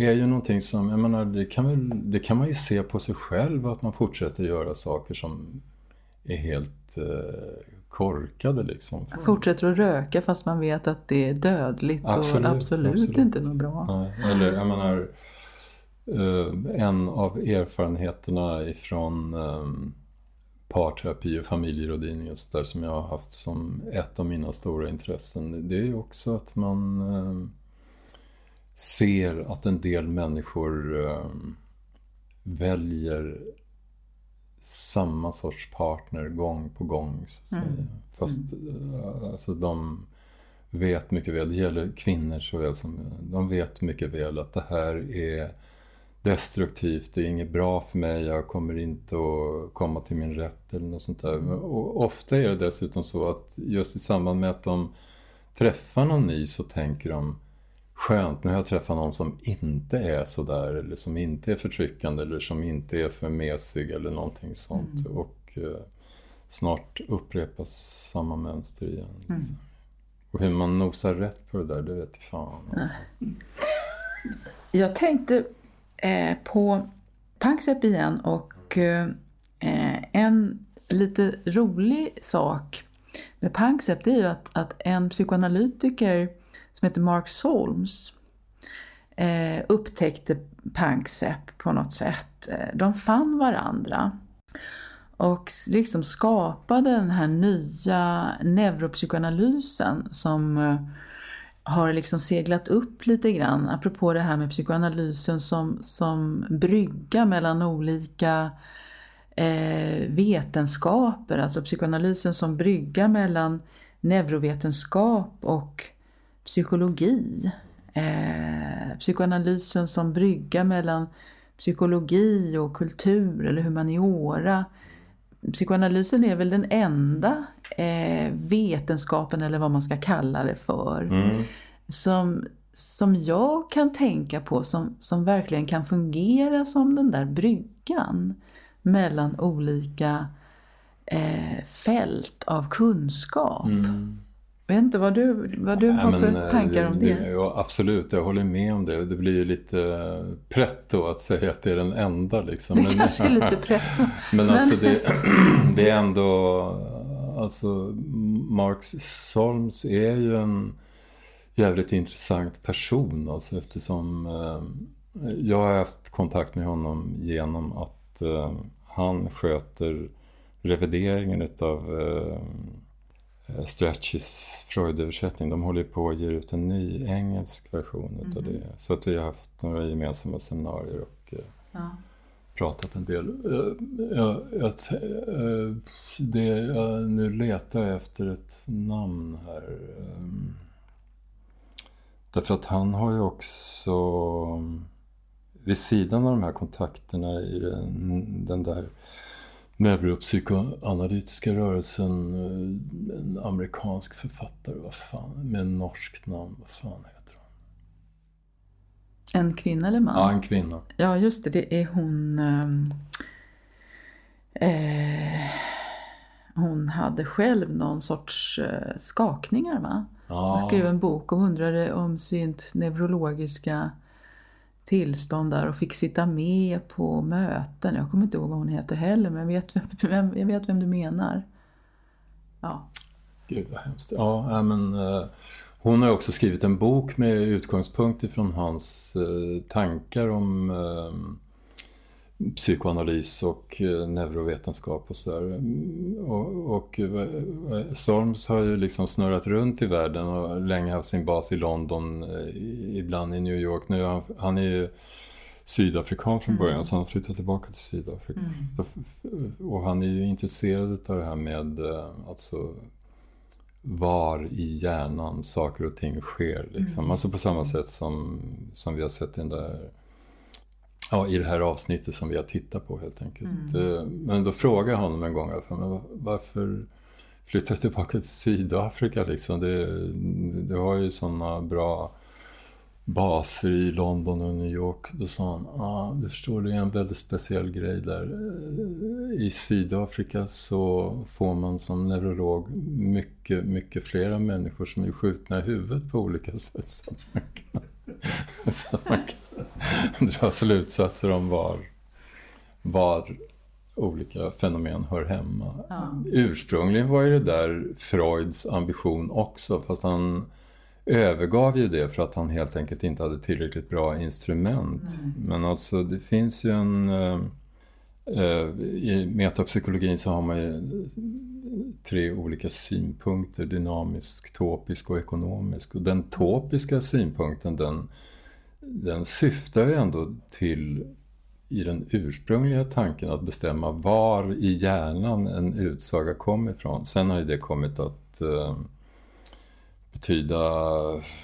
är ju någonting som, jag menar, det kan, väl, det kan man ju se på sig själv att man fortsätter göra saker som är helt eh, korkade liksom.
Fortsätter att röka fast man vet att det är dödligt absolut, och absolut, absolut. inte något bra.
Nej, eller jag menar, eh, en av erfarenheterna ifrån eh, parterapi och familjerådgivning och sådär som jag har haft som ett av mina stora intressen. Det är också att man eh, ser att en del människor eh, väljer samma sorts partner gång på gång. Så att säga. Mm. Fast mm. alltså, de vet mycket väl, det gäller kvinnor såväl som de vet mycket väl att det här är destruktivt, det är inget bra för mig, jag kommer inte att komma till min rätt eller något sånt där. Mm. Och ofta är det dessutom så att just i samband med att de träffar någon ny så tänker de Skönt, nu har jag träffat någon som inte är sådär eller som inte är förtryckande eller som inte är för mesig eller någonting sånt. Mm. Och eh, snart upprepas samma mönster igen. Mm. Liksom. Och hur man nosar rätt på det där, det vet fan. Alltså.
Jag tänkte eh, på Panksepp igen och eh, en lite rolig sak med Panksepp det är ju att, att en psykoanalytiker som heter Mark Solms eh, upptäckte Panksepp på något sätt. Eh, de fann varandra och liksom skapade den här nya neuropsykoanalysen som eh, har liksom seglat upp lite grann, apropå det här med psykoanalysen som, som brygga mellan olika eh, vetenskaper, alltså psykoanalysen som brygga mellan neurovetenskap och psykologi. Eh, psykoanalysen som brygga mellan psykologi och kultur eller humaniora. Psykoanalysen är väl den enda eh, vetenskapen eller vad man ska kalla det för. Mm. Som, som jag kan tänka på som, som verkligen kan fungera som den där bryggan mellan olika eh, fält av kunskap.
Mm.
Jag vet inte vad du, vad du har
Nej,
för
men, eh,
tankar om det.
Ja, absolut, jag håller med om det. Det blir ju lite prätt då att säga att det är den enda. Liksom.
Det
Men,
kanske är lite pretto.
men alltså det, det är ändå... Alltså Mark Solms är ju en jävligt intressant person alltså eftersom eh, jag har haft kontakt med honom genom att eh, han sköter revideringen utav eh, Stretchys Freud-översättning. De håller på att ge ut en ny engelsk version mm. utav det. Så att vi har haft några gemensamma seminarier och eh,
Ja.
pratat en del. Eh, Jag, jag, eh, det, jag, nu letar jag efter ett namn här. Eh, Därför att han har ju också vid sidan av de här kontakterna i den, den där neuropsykoanalytiska rörelsen eh, en amerikansk författare, vad fan, med norskt namn, vad fan heter hon?
En kvinna eller man?
Ja, en kvinna.
Ja, just det. Det är hon... ehm, eh, hon hade själv någon sorts eh, skakningar, va? Hon
Ja,
skrev en bok och undrade om sitt neurologiska tillstånd där och fick sitta med på möten. Jag kommer inte ihåg vad hon heter heller, men jag vet vem, vem, jag vet vem du menar. Ja.
Gud vad hemskt. Ja, men eh, hon har också skrivit en bok med utgångspunkt ifrån hans eh, tankar om eh, psykoanalys och eh, neurovetenskap och sådär. Mm, Och, och eh, Solms har ju liksom snurrat runt i världen och länge haft sin bas i London, eh, ibland i New York. Nu han, han är ju sydafrikan från början så han har flyttat tillbaka till Sydafrika. Och han är ju intresserad av det här med alltså var i hjärnan saker och ting sker. Liksom. Alltså på samma sätt som, som vi har sett i den där Ja, i det här avsnittet som vi har tittat på helt enkelt. Det, men då frågade jag honom en gång, men va- varför flyttar du tillbaka till Sydafrika liksom? Det, det har ju sådana bra baser i London och New York. Då sa han, ja ah, du förstår det är en väldigt speciell grej där. I Sydafrika så får man som neurolog mycket, mycket flera människor som är skjutna i huvudet på olika sätt. Så man kan, så att man kan dra slutsatser om var, var olika fenomen hör hemma. Ursprungligen var ju det där Freuds ambition också, fast han övergav ju det för att han helt enkelt inte hade tillräckligt bra instrument. Men alltså det finns ju en... Eh, I metapsykologin så har man ju tre olika synpunkter, dynamisk, topisk och ekonomisk. Och den topiska synpunkten den, den syftar ju ändå till i den ursprungliga tanken att bestämma var i hjärnan en utsaga kommer ifrån. Sen har ju det kommit att eh, betyda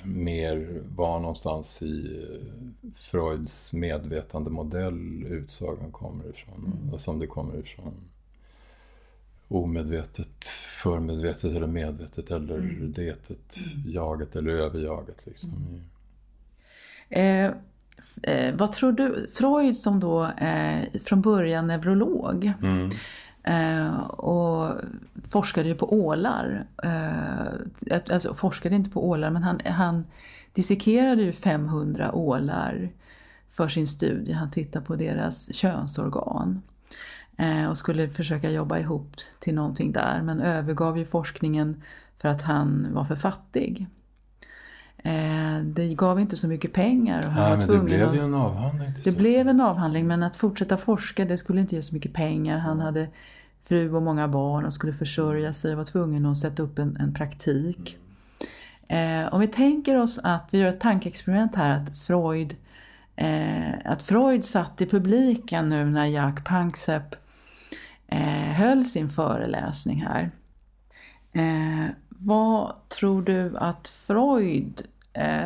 mer var någonstans i eh, Freuds medvetandemodell utsagan kommer ifrån. Och som det kommer ifrån omedvetet, förmedvetet eller medvetet eller detet, jaget eller överjaget. Liksom.
Eh, f- eh, vad tror du, Freud som då eh, från början neurolog
Mm.
Eh, och forskade ju på ålar. Eh, alltså forskade inte på ålar men han, han dissekerade ju 500 ålar för sin studie. Han tittade på deras könsorgan eh, och skulle försöka jobba ihop till någonting där men övergav ju forskningen för att han var för fattig. Eh, det gav inte så mycket pengar. Och han
Nej,
var
men det blev
att...
ju en avhandling
Det blev en avhandling men att fortsätta forska det skulle inte ge så mycket pengar. Han hade fru och många barn och skulle försörja sig och var tvungen att sätta upp en, en praktik. Eh, om vi tänker oss att vi gör ett tankeexperiment här att Freud, eh, att Freud satt i publiken nu när Jack Panksepp eh, höll sin föreläsning här. Eh, vad tror du att Freud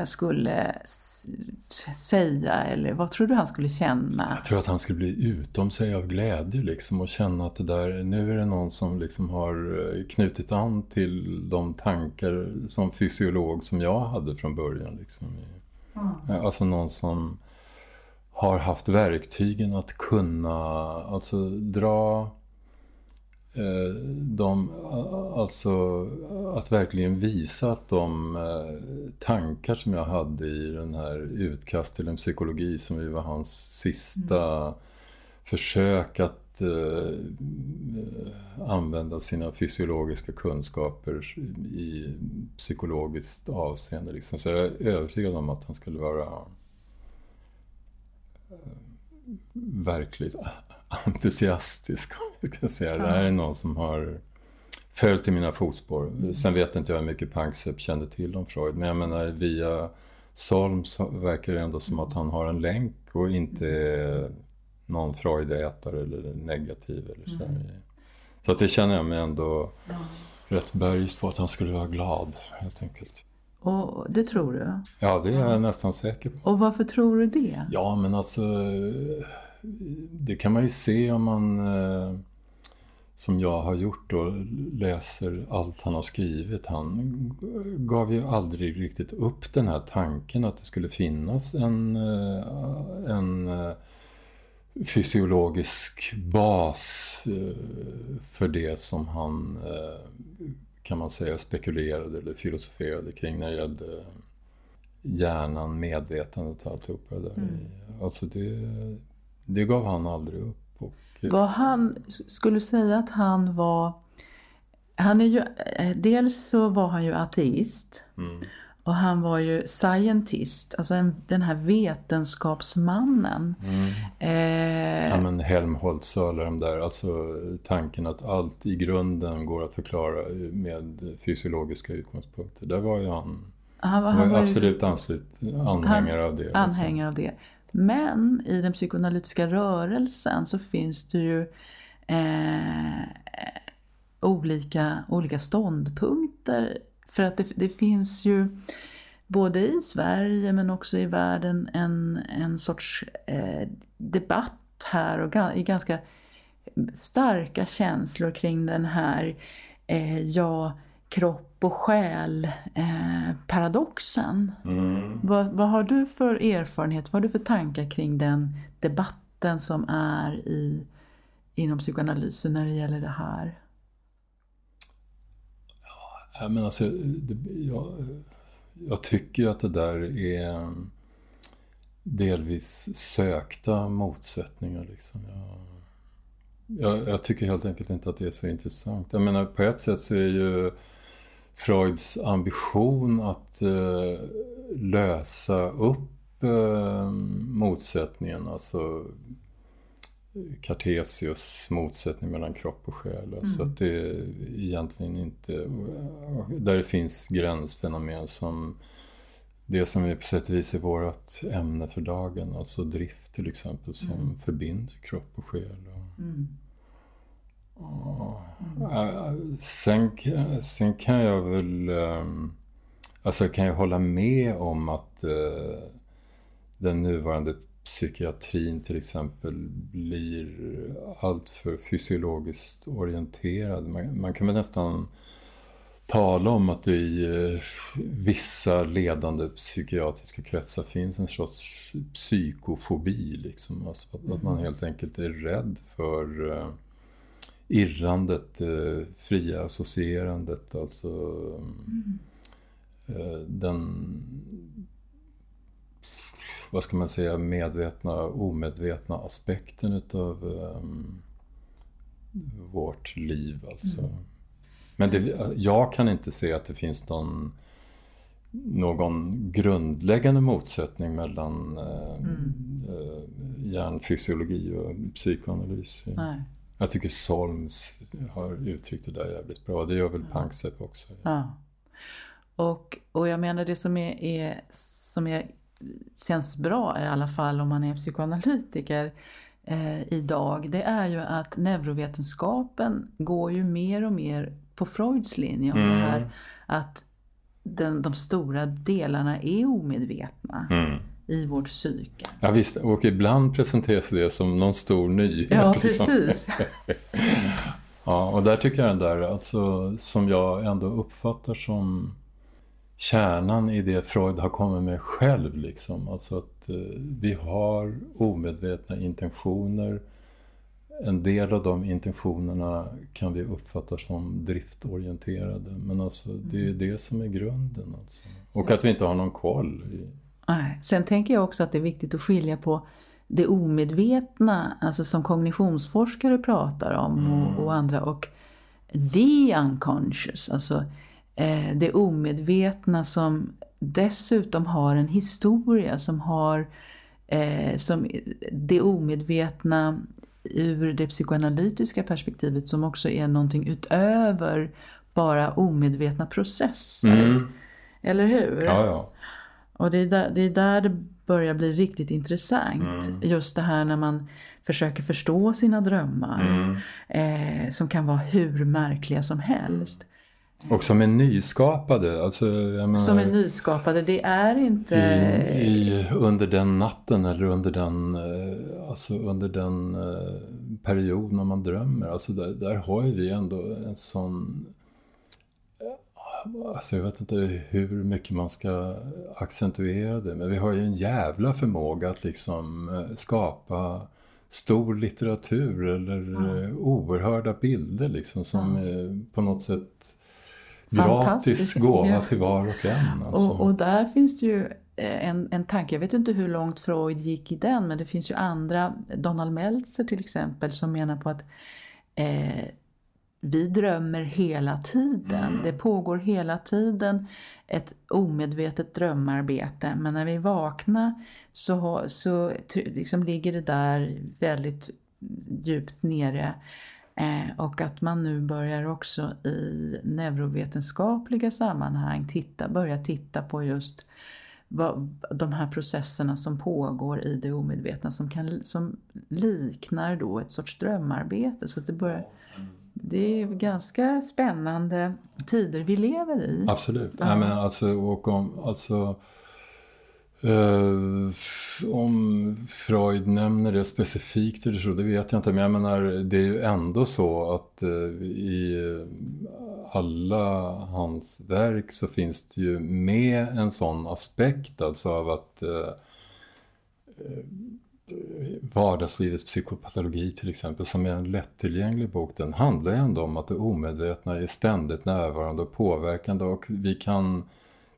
skulle s- säga eller vad tror du han skulle känna?
Jag tror att han skulle bli utom sig av glädje liksom och känna att det där, nu är det någon som liksom har eh, knutit an till de tankar som fysiolog som jag hade från början. Liksom. Eh, Alltså någon som har haft verktygen att kunna alltså dra Eh, de, alltså att verkligen visa att de eh, tankar som jag hade i den här utkast till en psykologi som ju var hans sista mm. försök att eh, använda sina fysiologiska kunskaper i psykologiskt avseende. Liksom. Så jag är övertygad om att han skulle vara eh, verkligt entusiastisk, om jag ska säga. Det här är någon som har följt i mina fotspår. Mm. Sen vet inte jag hur mycket Panksepp kände till om Freud, men jag menar via Solm så verkar det ändå som att han har en länk och inte är någon Freudätare eller negativ eller så. Mm. Så att det känner jag mig ändå ja. rätt bergis på att han skulle vara glad helt enkelt.
Och det tror du?
Ja, det är jag nästan säker på.
Och varför tror du det?
Ja, men alltså det kan man ju se om man, eh, som jag har gjort då, läser allt han har skrivit. Han gav ju aldrig riktigt upp den här tanken att det skulle finnas en, eh, en eh, fysiologisk bas för det som han, kan man säga, spekulerade eller filosoferade kring när det gällde hjärnan, medvetandet och alltihopa det där. Mm. Alltså det, det gav han aldrig upp. Och,
var han, skulle säga att han var, han är ju, eh, dels så var han ju ateist. Mm. Och han var ju scientist, alltså en, den här vetenskapsmannen. Mm.
Eh, ja men Helmholtz och alla de där, alltså tanken att allt i grunden går att förklara med fysiologiska utgångspunkter. Där var ju han, han var, han var absolut anslut, anhängare
han,
av det.
Anhängare liksom. av det. Men i den psykoanalytiska rörelsen så finns det ju eh, olika, olika ståndpunkter. För att det, det, finns ju både i Sverige men också i världen en, en sorts eh, debatt här och i ganska starka känslor kring den här eh, ja, kropp och själ-paradoxen. Eh, mm. vad, vad, har du för erfarenhet, vad har du för tankar kring den debatten som är i, inom psykoanalysen när det gäller det här?
Ja, men alltså, det, jag, jag tycker att det där är delvis sökta motsättningar. Liksom. Jag, jag, jag, tycker helt enkelt inte att det är så intressant. Jag menar, på ett sätt så är ju Freuds ambition att eh, lösa upp eh, motsättningen, alltså Cartesius motsättning mellan kropp och själ. Mm. Så att det är egentligen inte... Där det finns gränsfenomen som det som är på sätt och vis är vårt ämne för dagen, alltså drift till exempel, som mm. förbinder kropp och själ. Mm. Mm. Sen, sen kan jag väl... Ehm, alltså kan jag hålla med om att uh, den nuvarande psykiatrin till exempel blir alltför fysiologiskt orienterad. Man, man, kan väl nästan tala om att det i uh, vissa ledande psykiatriska kretsar finns en sorts psykofobi. Liksom. Alltså att, att man mm. helt enkelt är rädd för uh, irrandet, eh, fria associerandet, alltså mm. eh, den, vad ska man säga, medvetna, omedvetna aspekten utav eh, vårt liv alltså. Mm. Men det, jag kan inte se att det finns någon någon grundläggande motsättning mellan eh, mm. eh, hjärnfysiologi och psykoanalys.
Nej.
Jag tycker Solms har uttryckt det där jävligt bra. Det gör väl ja. Panksepp också.
Ja. Och, och jag menar det som är, är, som är, känns bra i alla fall om man är psykoanalytiker eh, idag. Det är ju att neurovetenskapen går ju mer och mer på Freuds linje om mm. det här att den, de stora delarna är omedvetna. Mm i vårt psyke.
Ja visst, och ibland presenteras det som någon stor nyhet.
Ja, liksom. precis.
ja, och där tycker jag den där, alltså, som jag ändå uppfattar som kärnan i det Freud har kommit med själv. Liksom. Alltså att eh, vi har omedvetna intentioner en del av de intentionerna kan vi uppfatta som driftorienterade. Men alltså det är det som är grunden. Alltså. Och att vi inte har någon koll.
Nej. Sen tänker jag också att det är viktigt att skilja på det omedvetna, alltså som kognitionsforskare pratar om mm. och, och, andra, och the unconscious, alltså det omedvetna som dessutom har en historia, som har eh, som det omedvetna ur det psykoanalytiska perspektivet som också är någonting utöver bara omedvetna processer. Mm. Eller hur?
Ja, ja.
Och det är, där, det är där det börjar bli riktigt intressant. Mm. Just det här när man försöker förstå sina drömmar. Mm. Eh, som kan vara hur märkliga som helst.
Och som är nyskapade. Alltså,
menar, som är nyskapade, det är inte...
I, i, under den natten eller under den, eh, alltså under den eh, period när man drömmer. Alltså där, där har ju vi ändå en sån... Alltså jag vet inte hur mycket man ska accentuera det, men vi har ju en jävla förmåga att liksom eh, skapa stor litteratur eller ja. oerhörda bilder liksom som ja. på något sätt gratis gåva till var och en.
Alltså. Och, och, där finns det ju eh, en, en tanke, jag vet inte hur långt Freud gick i den, men det finns ju andra, Donald Meltzer till exempel, som menar på att eh, vi drömmer hela tiden. Mm. Det pågår hela tiden ett omedvetet drömarbete. Men när vi vaknar så, så liksom ligger det där väldigt djupt nere. Eh, och att man nu börjar också i neurovetenskapliga sammanhang titta, börja titta på just vad, de här processerna som pågår i det omedvetna som, kan, som liknar då ett sorts drömarbete. Så det, börjar, det är ganska spännande tider vi lever i.
Absolut. Ja. Ja, men alltså, och om, alltså Uh, om Freud nämner det specifikt eller så, det vet jag inte. Men jag menar, det är ju ändå så att uh, i eh, alla hans verk så finns det ju med en sån aspekt alltså av att uh, Vardagslivets psykopatologi till exempel, som är en lättillgänglig bok, den handlar ju ändå om att det omedvetna är ständigt närvarande och påverkande och vi kan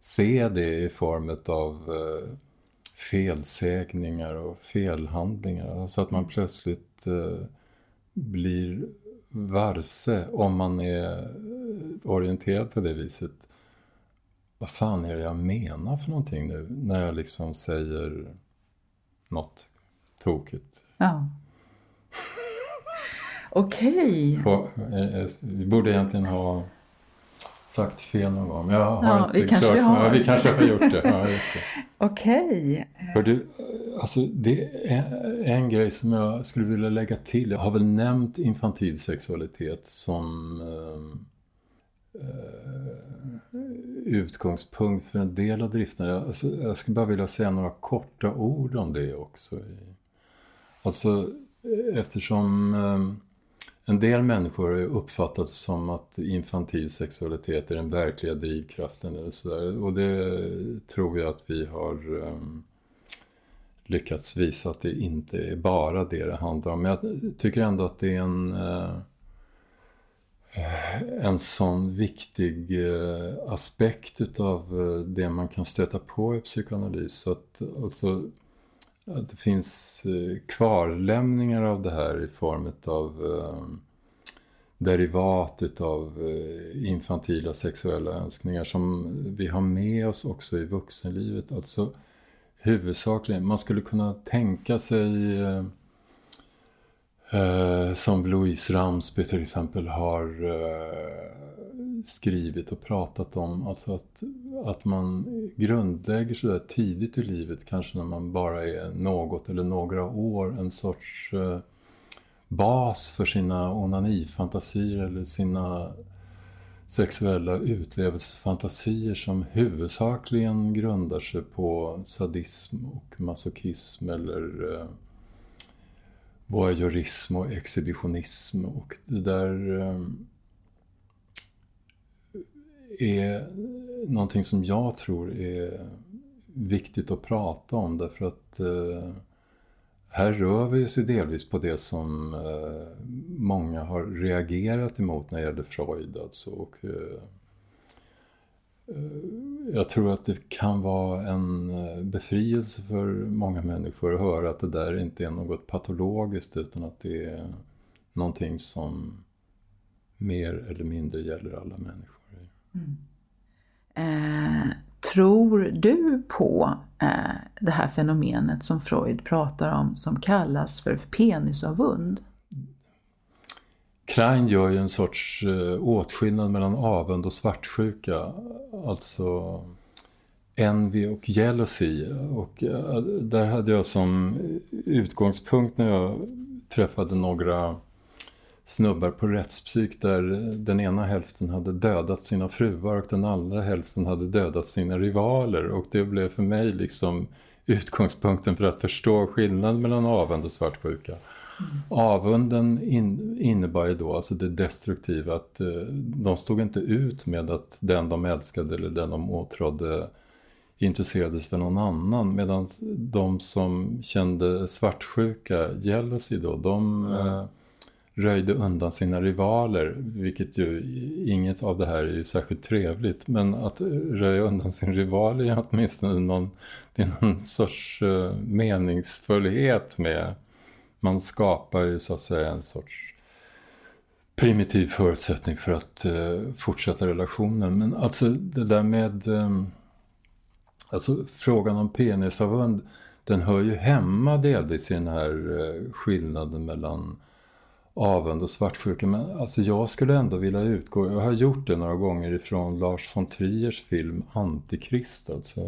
se det i form av eh, felsägningar och felhandlingar. Så att man plötsligt eh, blir varse om man är orienterad på det viset. Vad fan är det jag menar för någonting nu när jag liksom säger något tokigt?
Ja. Okej.
Okay. Eh, vi borde egentligen ha sagt fel någon gång. Jag har
ja,
inte
vi kanske
klart
har.
Vi kanske har gjort det. Ja,
Okej.
Okay. alltså det är en grej som jag skulle vilja lägga till. Jag har väl nämnt infantil sexualitet som eh, utgångspunkt för en del av driften. Jag, alltså, jag skulle bara vilja säga några korta ord om det också. Alltså eftersom eh, en del människor har uppfattat som att infantil sexualitet är den verkliga drivkraften eller sådär. Och det tror jag att vi har um, lyckats visa att det inte är bara det det handlar om. Men jag tycker ändå att det är en, uh, en sån viktig uh, aspekt utav uh, det man kan stöta på i psykoanalys. Så att, alltså, att det finns eh, kvarlämningar av det här i form av eh, derivat utav eh, infantila sexuella önskningar som vi har med oss också i vuxenlivet. Alltså huvudsakligen, man skulle kunna tänka sig eh, som Louise Ramsby till exempel har eh, skrivit och pratat om. Alltså att, att man grundlägger sådär tidigt i livet, kanske när man bara är något eller några år, en sorts eh, bas för sina onanifantasier eller sina sexuella utlevelsefantasier som huvudsakligen grundar sig på sadism och masochism eller eh, voyeurism och exhibitionism och det där eh, är någonting som jag tror är viktigt att prata om därför att eh, här rör vi oss ju delvis på det som eh, många har reagerat emot när det gäller Freud. Alltså, och, eh, eh jag tror att det kan vara en eh, befrielse för många människor att höra att det där inte är något patologiskt utan att det är någonting som mer eller mindre gäller alla människor. Mm.
Eh, tror du på eh, det här fenomenet som Freud pratar om som kallas för penisavund?
Klein gör ju en sorts eh, åtskillnad mellan avund och svartsjuka. Alltså envy och jealousy. Och eh, där hade jag som utgångspunkt när jag träffade några snubbar på rättspsyk där den ena hälften hade dödat sina fruar och den andra hälften hade dödat sina rivaler och det blev för mig liksom utgångspunkten för att förstå skillnaden mellan avund och svartsjuka. Mm. Avunden in, innebar ju då alltså det destruktiva att eh, de stod inte ut med att den de älskade eller den de åtrådde intresserades för någon annan medan de som kände svartsjuka, jealousy då, de mm röjde undan sina rivaler, vilket ju inget av det här är ju särskilt trevligt. Men att röja undan sin rival är åtminstone någon, det är någon sorts uh, meningsfullhet med. Man skapar ju så att säga en sorts primitiv förutsättning för att uh, fortsätta relationen. Men alltså det där med um, alltså frågan om penisavund, den hör ju hemma delvis i den här uh, skillnaden mellan avund och svartsjuka. Men alltså jag skulle ändå vilja utgå, jag har gjort det några gånger ifrån Lars von Triers film Antikrist. Alltså.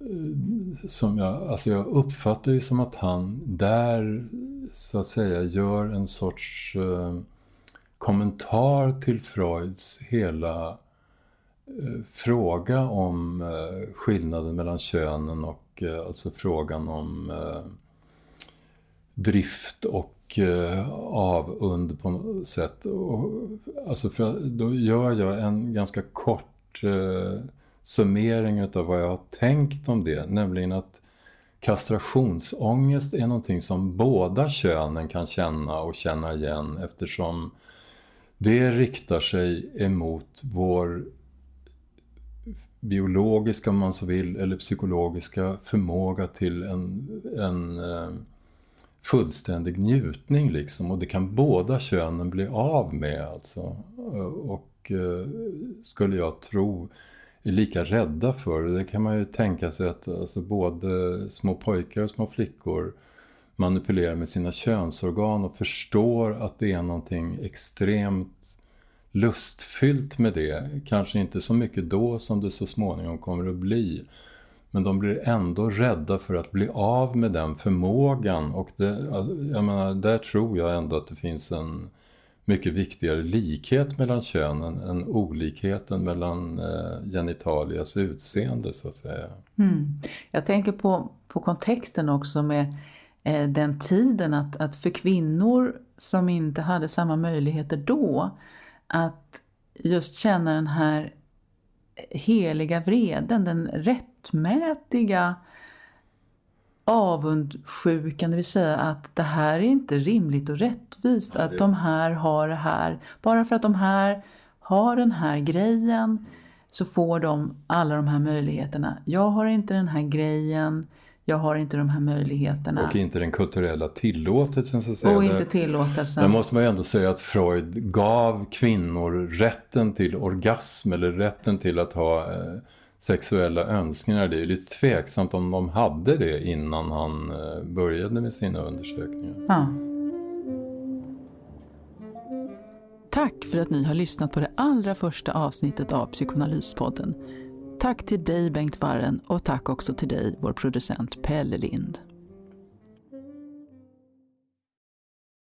Eh, som jag, alltså jag uppfattar ju som att han där så att säga gör en sorts eh, kommentar till Freuds hela eh, fråga om eh, skillnaden mellan könen och eh, alltså frågan om eh, drift och Eh, avund på något sätt. Och, alltså för då gör jag en ganska kort eh, summering av vad jag har tänkt om det. Nämligen att kastrationsångest är någonting som båda könen kan känna och känna igen eftersom det riktar sig emot vår biologiska, om man så vill, eller psykologiska förmåga till en, en eh, fullständig njutning liksom och det kan båda könen bli av med alltså. Och eh, skulle jag tro är lika rädda för det. Det kan man ju tänka sig att alltså, både små pojkar och små flickor manipulerar med sina könsorgan och förstår att det är någonting extremt lustfyllt med det. Kanske inte så mycket då som det så småningom kommer att bli. Men de blir ändå rädda för att bli av med den förmågan och det, jag menar, där tror jag ändå att det finns en mycket viktigare likhet mellan könen än olikheten mellan eh, genitalias utseende så att säga.
Mm. Jag tänker på, på kontexten också med eh, den tiden att, att för kvinnor som inte hade samma möjligheter då att just känna den här heliga vreden, den rättmätiga avundsjukan, det vill säga att det här är inte rimligt och rättvist ja, det... att de här har det här. Bara för att de här har den här grejen så får de alla de här möjligheterna. Jag har inte den här grejen, jag har inte de här möjligheterna.
Och inte den kulturella tillåtelsen så att säga.
Och inte tillåtelsen.
Där måste man ju ändå säga att Freud gav kvinnor rätten till orgasm eller rätten till att ha eh, sexuella önskningar. Det är ju lite tveksamt om de hade det innan han eh, började med sina undersökningar.
Ja. Tack för att ni har lyssnat på det allra första avsnittet av Psykoanalyspodden. Tack till dig Bengt Warren och tack också till dig, vår producent Pelle Lind.